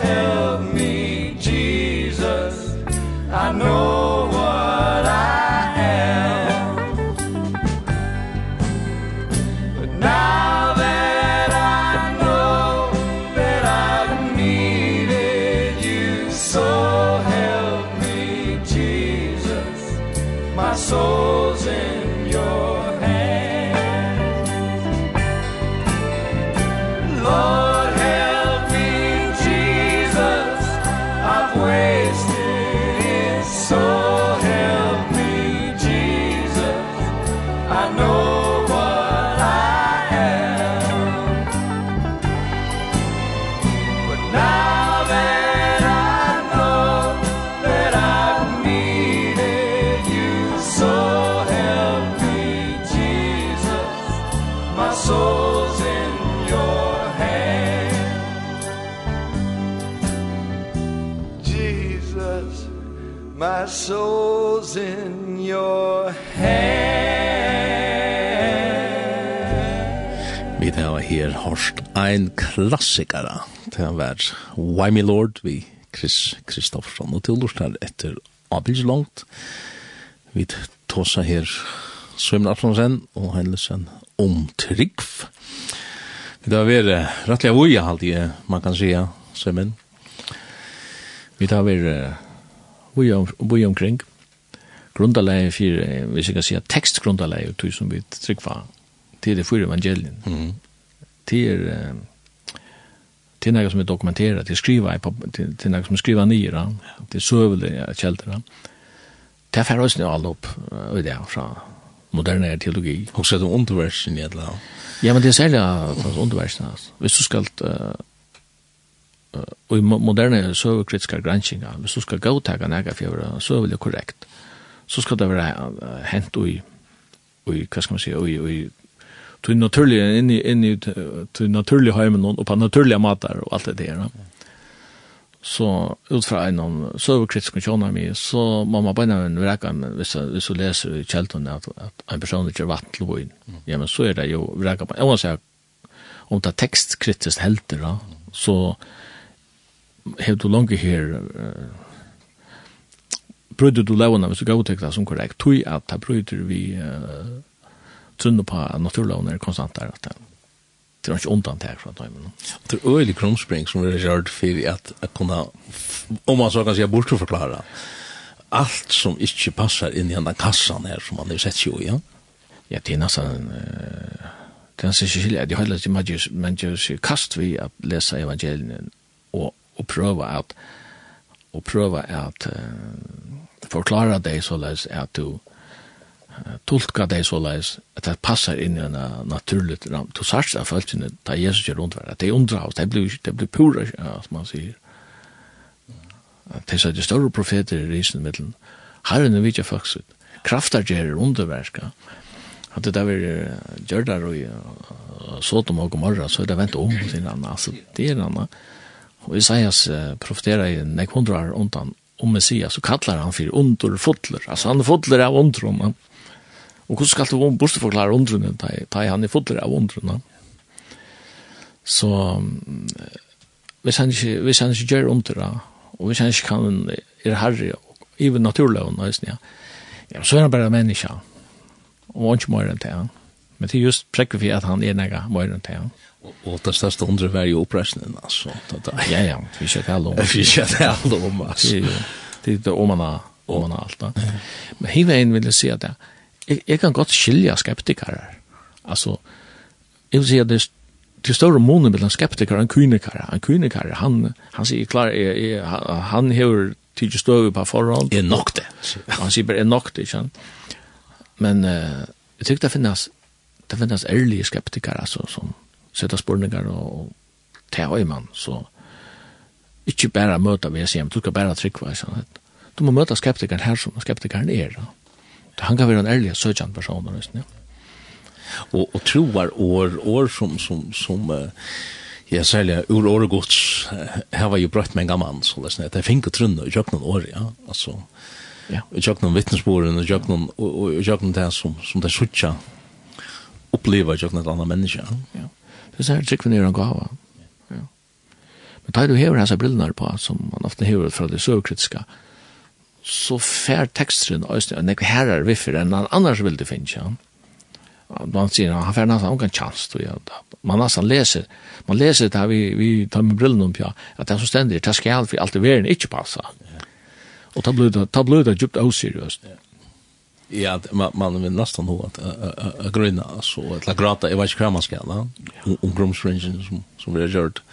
klassikere. til har vært Why Me Lord vi Chris Kristoffersson. Og til lort her etter Abels Longt Vi tåsa her Svimmen Arflandsen og Heinlesen om Trygg. Det har vært rettelig av uja alltid, man kan sija, Svimmen. Vi tar vært uja om, omkring. Grundaleie fyrir, hvis jeg kan si tekstgrundaleie, tog som vi trygg til det fyrir evangelien. Mm. Til till något som är dokumenterat, till skriva i till, till något som skriva ner, ja. till sövliga källor. Det är färre oss nu all upp i det från modernare teologi. Och så är det underversen i alla. Ja, men det är särskilt underversen. Alltså. Hvis du ska uh, och i moderna söverkritiska granskningar, hvis du ska godtaga några för att göra sövliga korrekt, så ska det vara hänt i, i, vad ska man säga, i, i til naturliga inn i inn i till naturliga hemmen og på naturlige matar og alt det der. Ja. Så ut fra en av om kjønner mi, så mamma bara en vreka, men hvis vi så läser i kjeltene at, at en person ikke inte vatten till vin. Ja men så er det jo vreka. på. Jag måste säga om det er tekstkritisk helter da, så har du langt her uh, brøðu du levende hvis du so til det som korrekt tog at ta vi... Uh, trunner på naturlovene er konstant der at det er ikke undantag fra dem. Det er øyelig krumspring som er gjort for at jeg kunne, om man så kan si, bortforklare alt som ikke passer inn i denne kassan her som man har sett jo, ja? Ja, det er nesten uh, det er nesten ikke skilje. Det er heller ikke man gjør kast vi at lese evangelien og, og prøve at og prøve at uh, forklare deg så løs at du tolka det så leis at det passar inn i en naturligt ram. Du sørst av følelsene da Jesus gjør rundt verden. Det er undra oss, det blir, det blir pura, som man sier. Det er de større profeter i risen middelen. Herren er vidtja faktisk. Kraftar gjerer underverska. At det der vi gjør der og såtom og gomorra, så er det vent om til en Altså, det er en. Og Isaias profeterer i nek hundra undan om Messias, så kallar han for underfotler. Altså, han er fotler av undrum, Og hvordan skal du om bortforklare undrene, ta han er fotler av undrene? Så hvis han ikke, hvis han ikke gjør undre, og hvis han ikke kan er herre, og even naturloven, ja, ja, så er han bare menneske, og ikke mer enn det. han. Men det er just prekker for at han er nega mer enn det. han. Og det største undre var jo opprestningen, altså. Ja, ja, vi kjøtt alle om. Vi kjøtt alle om, altså. Det er det om man har alt, da. Men hivein vil jeg si at det, ja, jeg, jeg kan godt skilja skeptikere. Altså, jeg vil si at det til større måne mellom skeptikere enn kynikere. En kynikere, han, han sier klar, jeg, jeg, han hever tidlig støve på forhold. Er nok det. Han sier bare er nok det, ikke sant? Men uh, jeg tykker det finnes, det finnes ærlige skeptikere, altså, som setter spørninger og, og tar man, så ikke bare møter vi men du skal bare trykke, ikke sant? Du må møte skeptikeren her som skeptikeren er, da han kan være en ærlig søkjant person, nesten, ja. Og, og troar år, år som, som, som uh, jeg særlig, ur åregods, her var jo brøtt med en gammel, så det er fink og trunn, og jøk noen år, ja, altså, ja. og jøk noen vittnesboren, og jøk noen, og, og jøk noen det som, som det søkja, opplever jøk noen et annet menneske, ja. ja. det er tryggvinni er en gava, ja. Men tar du hever hans brillene på, som man ofte hever fra det søvkritiske, ja så fær teksteren øyne en ekve herrer viffer enn han annars vil det finne, ja. Man sier, han fær nesten omgang chans, tror jeg. Man nesten leser, man leser det her, vi, vi tar med brillen om, ja, at det er så stendig, det skal alt for alt det verden ikke passa. Og ta blod, ta blod er djupt oseriøst. Ja, man, man vil nesten nå at uh, grønner, altså, et la grata, jeg vet ikke hva man skal, da, om som, som vi har gjort.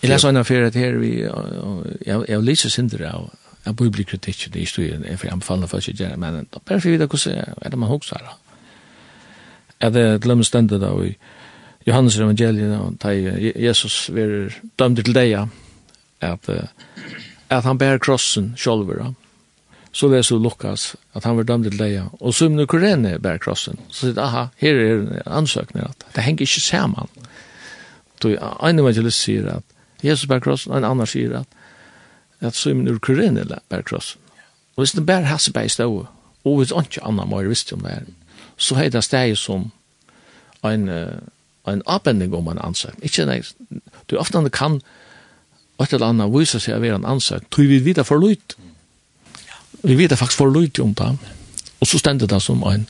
Jeg leser en affære her, vi, jeg, jeg lyser synder av, en bibelkritikk, det er historien, er for anbefalende for ikke gjerne, men bare for å vite hvordan er det man hokser da. Er det til dem stendet da, i Johannes evangeliet, og da Jesus var dømt til deg, at, at han bærer krossen selv, da. Så det så Lukas at han var dømt til deg, og så når Korene bærer krossen, så sier aha, her er ansøkninger, at det henger ikke sammen. Så en evangelist sier at Jesus bærer krossen, og en annan sier at at Simon ur Korinne bär krossen. Og hvis det bär hasse bär stå, og hvis ikke annan må jeg visste om det her, så er det steg som en, en avbending om en ansøk. Ikke nei, du ofte kan et eller annet vise seg å være en ansøk, tror vi videre for lyd. Vi videre faktisk for lyd om det. Og så stender det som en, en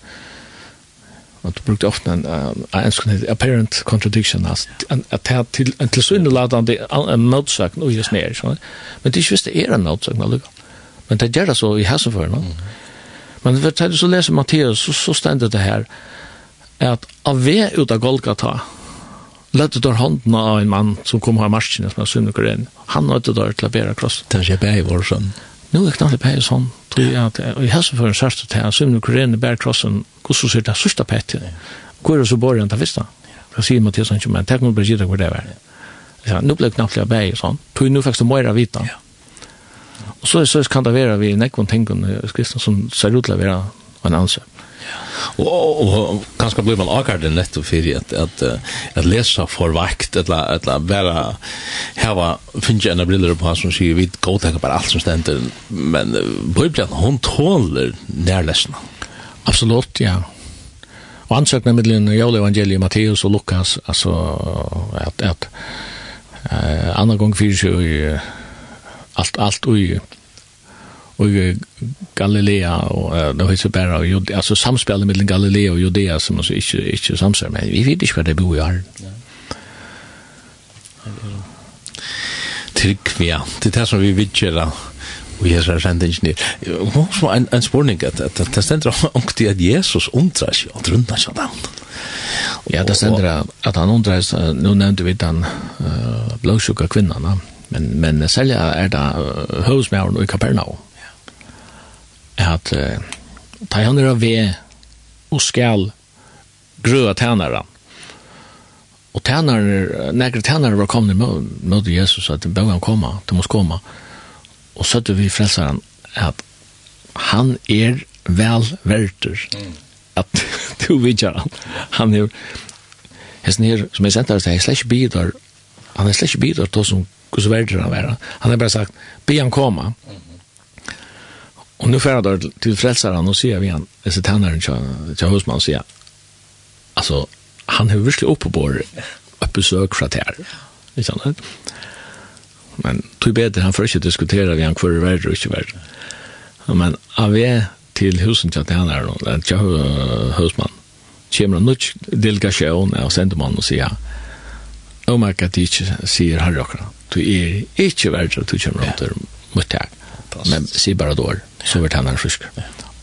och du brukte ofta en en sån apparent contradiction as att ta till en till synde laddande en motsägelse och just mer så men det är just det är en motsägelse men det gör det så i häsen för no men vi tar så läser Matteus så så ständer det här att av ve ut av Golgata Lätte där handen av en man som kom här marsken som jag synd och Han hade där till att bära kross. Det är ju bäj vår Nu er knallig på sånn, tror jeg at og i helseføren sørste til, så er det korene bærkrossen, hvordan ser det sørste på etter? Hvor er det så bare enn det visste? Da sier Mathias han ikke, men takk må bare gjøre hvor det var. Ja, nu ble knallet på bæg, sånn. Tror jeg nå faktisk må vita. Ja. Og så, så kan det være vi nekvån tingene i skriften som ser ut til å være en ansøk. Og, og, og kanskje blir man akkurat nettopp for at, at, at lesa for vakt, eller, eller bare heva, finnes jeg en briller på som sier, vi godtaker bare alt som stender, men Bibelen, hun tåler nærlesene. Absolutt, ja. Og ansøkene mellom Jåle evangeliet, Matteus og Lukas, altså, at, at, uh, andre gang fyrir seg, alt, alt, alt, och Galilea och det heter bara och Judea alltså samspelet mellan Galilea och Judea som alltså inte inte samsar men vi vet inte vad det bor i all. Till ja. Det är som vi vidjer Och Jesus sände inte ner. Hon som en, en spårning att, att, det ständer om i att Jesus undrar sig att runda sig den. Ja, det ständer att han undrar sig, nu nämnde vi den uh, blåsjuka kvinnan, men, men sälja är det uh, hos i Kapernaum at uh, ta han er av ved og skal grøa tænare. Og tænare, nekre tænare var kommet mot Jesus, at de bør han komme, du måste komme. Og så vi frelsaren at han er vel verter at du vidjar han. Han er, hesten her, som jeg sender til, er slett ikke bidrar, han er slett ikke bidrar til som hvordan verter han er. Han har bare sagt, be han komme, mm Och nu färd där till frälsaren och ser vi han, så tändaren till till husman ser. Alltså han har virkelig upp på bord ett besök från där. Liksom det. Men tog bedre, han får ikke diskutera vi han kvar värre och inte Men av vi til husen til tändaren och där till husman. Kommer en nutch delegation och sänder man och säger Oh my god, ikke sier herre akkurat. Du er ikke verdt at du kommer rundt der mot deg. Men si bara då så vart han en frisk.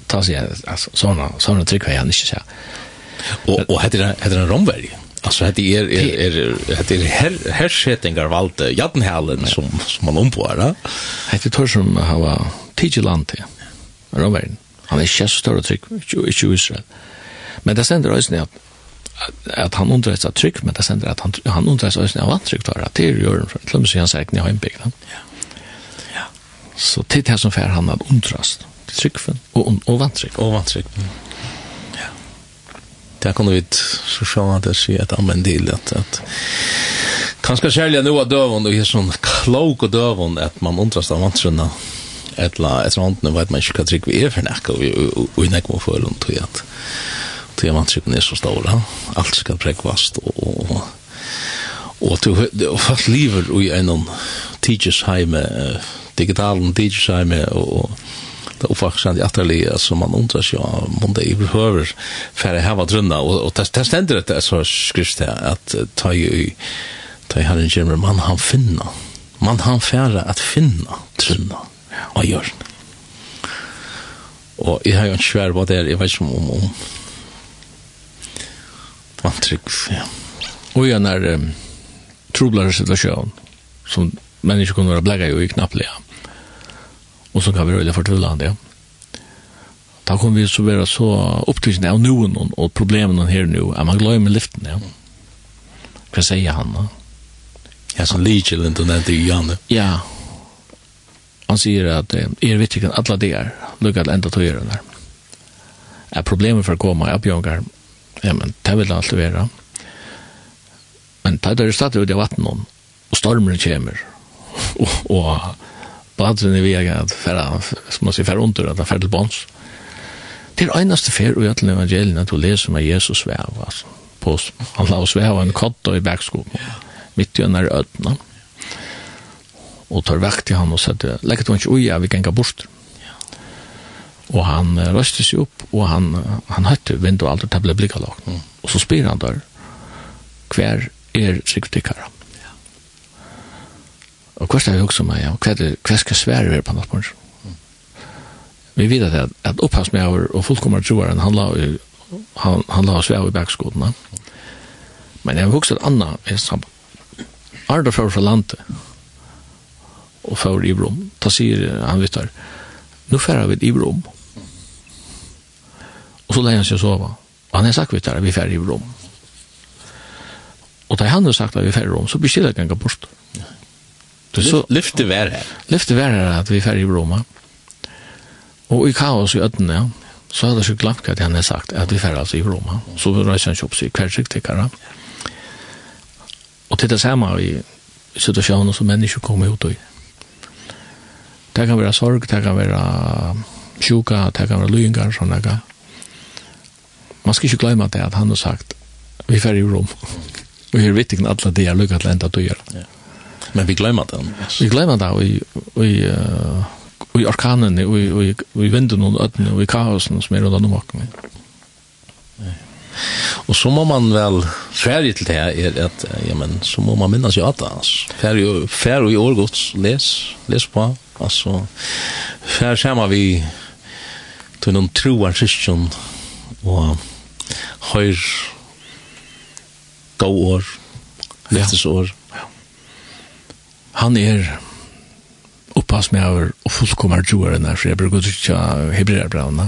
Ta sig alltså såna såna trykk har jeg inte så. Och och heter det hade en romvärg. Alltså hade er er er hade er her hersettingar valde Jattenhalen som som man ompår, da? Heter tor som har Tigeland. Romvärgen. Han är chef trykk, trick i Israel. Men det sender også ner at han undrar sig tryck men det sender at han han undrar sig av antryck då att det gör för att han säkert i hembygden. Ja. Så det som fär han att undrast. Tryggven och, och vantrygg. Och vantrygg. Ja. Det kan du inte så sjå att det säger att använd till att, att kanske särskilt nu av dövon och är sån klok och dövon att man undrast av vantrygna etla etla antna vet man inte vad tryck vi är för näka och i näka vad för runt och att till att vantrycken är så stora allt ska präkvast och och och till och fast lever i en teachers hemma digitalen DJ-sime og, og og faktisk han i atterlige som man undrar sig om om det behöver för for jeg har drønna. Och og det, det stender det så skrivs det att ta ju ta i herren kommer man han finna. Man han færa att finna drunna och gör og jeg har jo en svær hva det er jeg vet ikke om om man trygg ja. Och jag när um, troblare situation som människor kunde vara blägga ju knappt ja og så kan vi røyla fortulla han det. Da kommer vi så være så opptrykkende av noen og problemen her nu, at man gløy med liften, ja. Hva sier han da? Ja, som ligel, ikke den til Janne. Ja, han sier at er vet ikke alle det er, lukket enda tøyere der. Er problemet for å komme av Bjørngar, ja, men det vil alltid være. Men det er jo stedet ut i vattnet, og stormen kommer, [LAUGHS] og, og Badsen i vega at færa, som man sier, færa under, at han færa til bonds. Det er eneste fær i alle evangelien at du leser med Jesus svev, altså. På, han la oss svev en kott i bergskogen, mitt i denne ødene. Og tar vekk til han og sier, legget han ikke uja, vi kan ikke bort. Og han uh, røste seg opp, og han, uh, han høytte vinduet alt og tablet blikkalagt. Og så spyr han der, hver er sikkert ikkara. Og hva er det også med, ja, hva, det, hva skal svære være på nattbord? Vi vet at, at opphavsmæver og fullkommer troeren handler om han han la svære i backskoden. Men jeg husker at Anna er sammen. Arda fra fra landet og fra i Brom. Da sier han vet der, nå færer vi i Brom. Og så leier han seg å sove. Og han har sagt vet der, vi færer i Brom. Og da han har sagt at vi færer i Brom, så blir det ikke bort. Mm Så lyfte vær her. Lyfte vær her at vi er ferdig i Roma. Og i kaos i ødene, ja, så hadde jeg ikke glemt at han hadde sagt at vi færre altså i Roma. Så reiser han ikke opp seg hver riktikkere. Og til det samme i situasjonen som mennesker kommer ut i. Det kan være sorg, det kan være sjuka, det kan være lyingar, sånn det Man skal ikke glemme det at han har sagt vi er ferdig i Roma. [LAUGHS] Og her vet ikke alle de er lykket til enda døyer. Ja. Men vi glömmer den. Vi glömmer det i vi i orkanen i i i vinden vänder någon att i kaosen som är runt om bakom. Och så må man väl färdigt till det här är att ja men så må man minnas ju att alltså färg färg i årgods läs läs på alltså färg samma vi till någon troar kristen och hörs gå år lästes år. Han er oppass med over og fullkommer joeren her, for jeg bruker ikke hebreerbravene.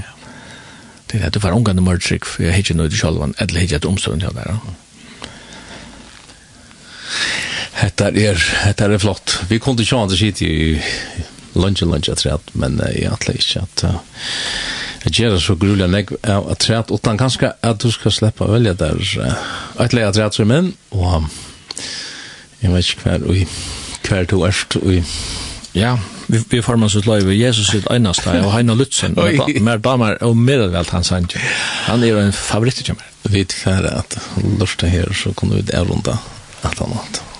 Det er at du var omgående mørtrykk, for jeg har ikke noe til sjalvan, eller har ikke et omstånd til det. Hetta er, hetta er flott. Vi kom til sjåan til sitt i lunch lunge at rett, men jeg antar ikke at jeg gjør det så grulig enn jeg at rett, utan kanskje at du skal slippe å velge der. Jeg at rett som min, og um, jeg vet ikke hver, og hver to erst og ja, vi, vi formar sitt løyve Jesus sitt einasta og Heina Lutzen. [LAUGHS] Mer damer og mer han sant han er jo en favoritt Vi vet her at lørste her så kunne vi det runda at han hatt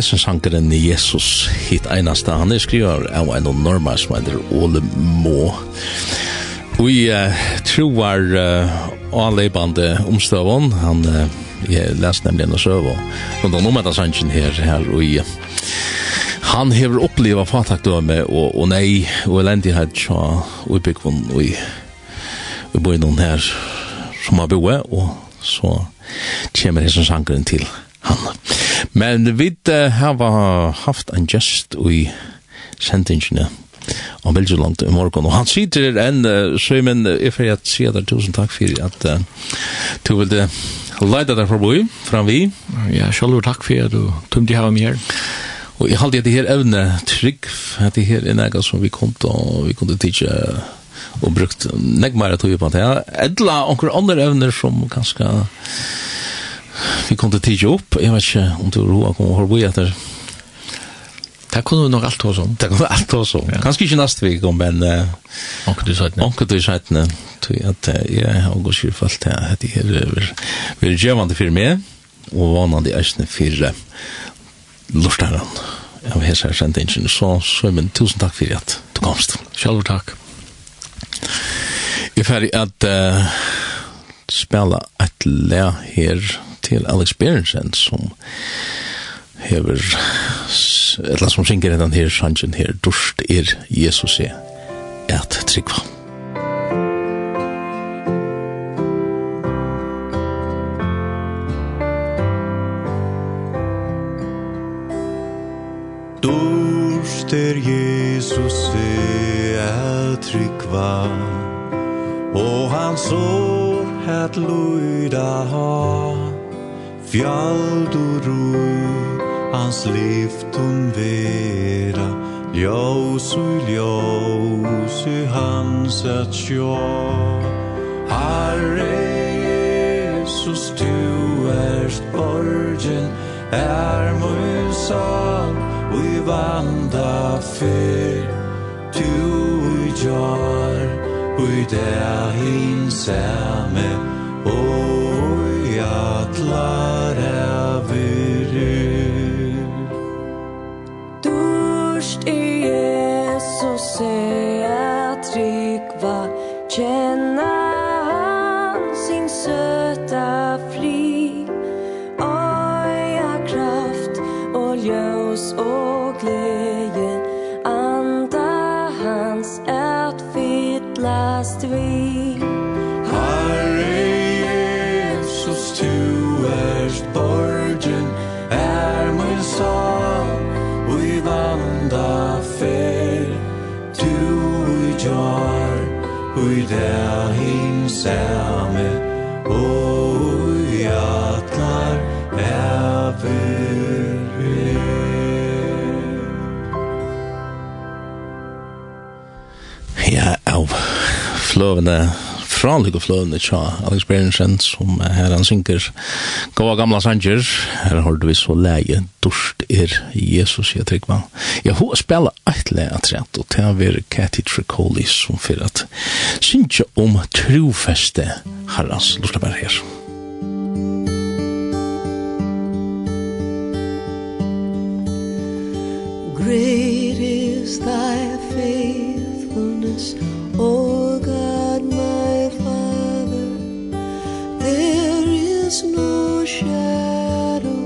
hesen sankeren Jesus hit einasta. Han er skriver av en norma som heter Ole Må Vi uh, troar uh, anleibande omstøvån. Han uh, jeg leste nemlig en søv og rundt om etter sannsyn her her og i Han hever oppleva fatakdøme og, og nei og elendighet tja og byggvun og i og boi noen her som har boet og så kommer hessen sankeren til han. Men vi uh, har haft en gest i sendingene om veldig i morgen. Og han sitter enn, uh, Søymen, jeg får at sier deg tusen takk for at uh, du ville leide deg forbi, fram vi. Ja, selv takk for at du tømte her meg her. Og jeg halte at det her evne trygg, at det her er nega som vi kom til, og vi kunne tidsje og brukt negmere tog på det. Edla, onker andre evner som kanskje vi kom til tidlig opp, jeg vet ikke om du roa kom og hår boi etter. Det kunne vi nok alt hos om. Det kunne vi alt hos om. Ja. Kanskje ikke neste vik om, men... Uh, Onke du sætne. Onke du sætne. Tog at uh, jeg har gått skyrfalt til at jeg er veldig gjøvande for meg, og vanande eisne for lortaren av hese her sendingen. Så, så, men tusen takk for at du komst. Sjalvor takk. Jeg er ferdig at... Uh, spela et le her til Alex Berensen som hever eller som synger den her sangen her Dorst er Jesus er et tryggva Dorst er Jesus er et tryggva og han sår at luida ha Fjaldur rui Hans liftum vera Ljós ui ljós Ui hans at sjå Herre Jesus Tu erst borgen Er musan Ui vanda fyr Tu ui jar Ui der hin samme Oi atlar avir Durst i Jesus se at rikva Kjenna han sin söta fri? Oi kraft og ljøs og glejen der hinsame og i atlar ever Ja, au. Flåvende fra Lykke Fløvene tja Alex Berensen som her han synker Gåa gamla sanger her har vi så leie Dorst er Jesus jeg trykker ja hun spela eit leie at og til å være Cathy Tricoli som fyrir at synkje om trofeste herrans Lorska bare her. Great is thy faithfulness, O is no shadow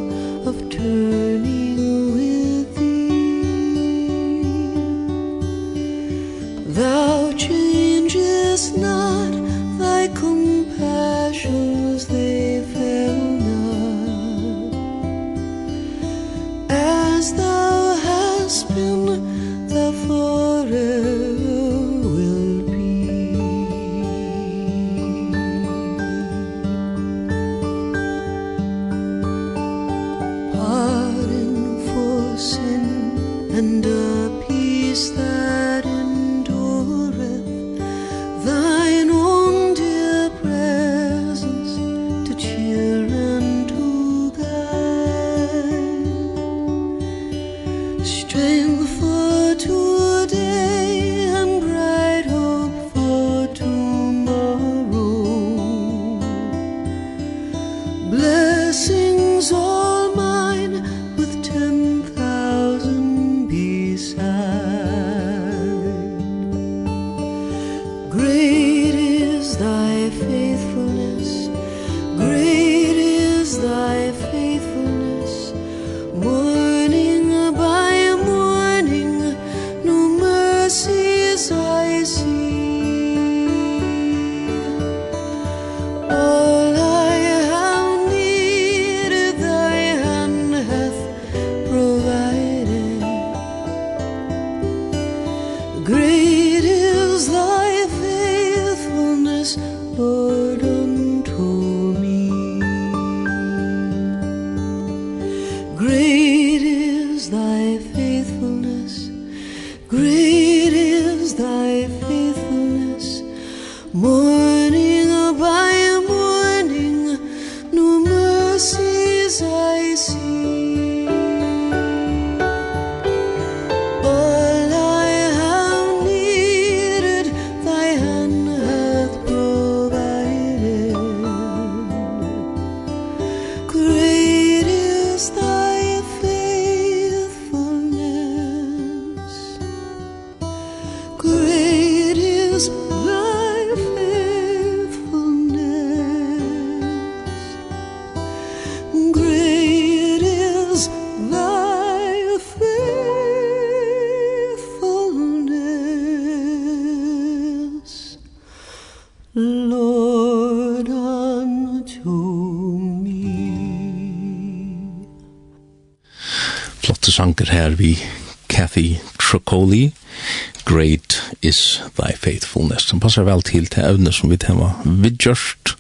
of turning with thee Thou changest not thy compassions they her vi Kathy Trocoli, Great is Thy Faithfulness. som passer vel til til evne som vi tema vidgjørst,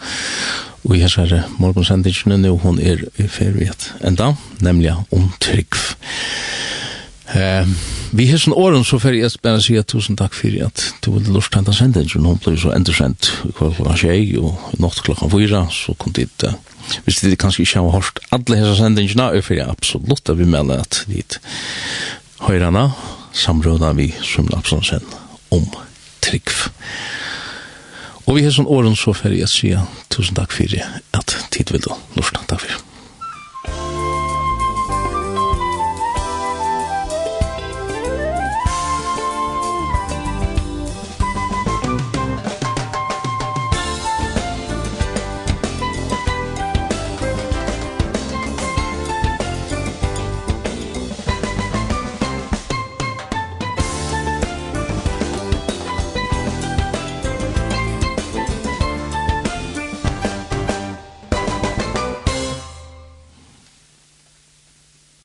og jeg ser morgensendingene nå, hun er i ferdighet enda, nemlig om trygg. Eh, Vi har sånn åren så fer jeg bare si at tusen takk for at du ville lort hente senden, så hun ble så endersendt klokka tjei og natt klokka fyra, så kom dit, Uh, hvis det kanskje ikke har hørt alle hese sendingene, er for jeg absolutt at vi melder at dit høyrene samråda vi som Lapsonsen om trygg. Og vi har sånn åren så fer jeg si tusen takk for at tid vil du lort. Takk for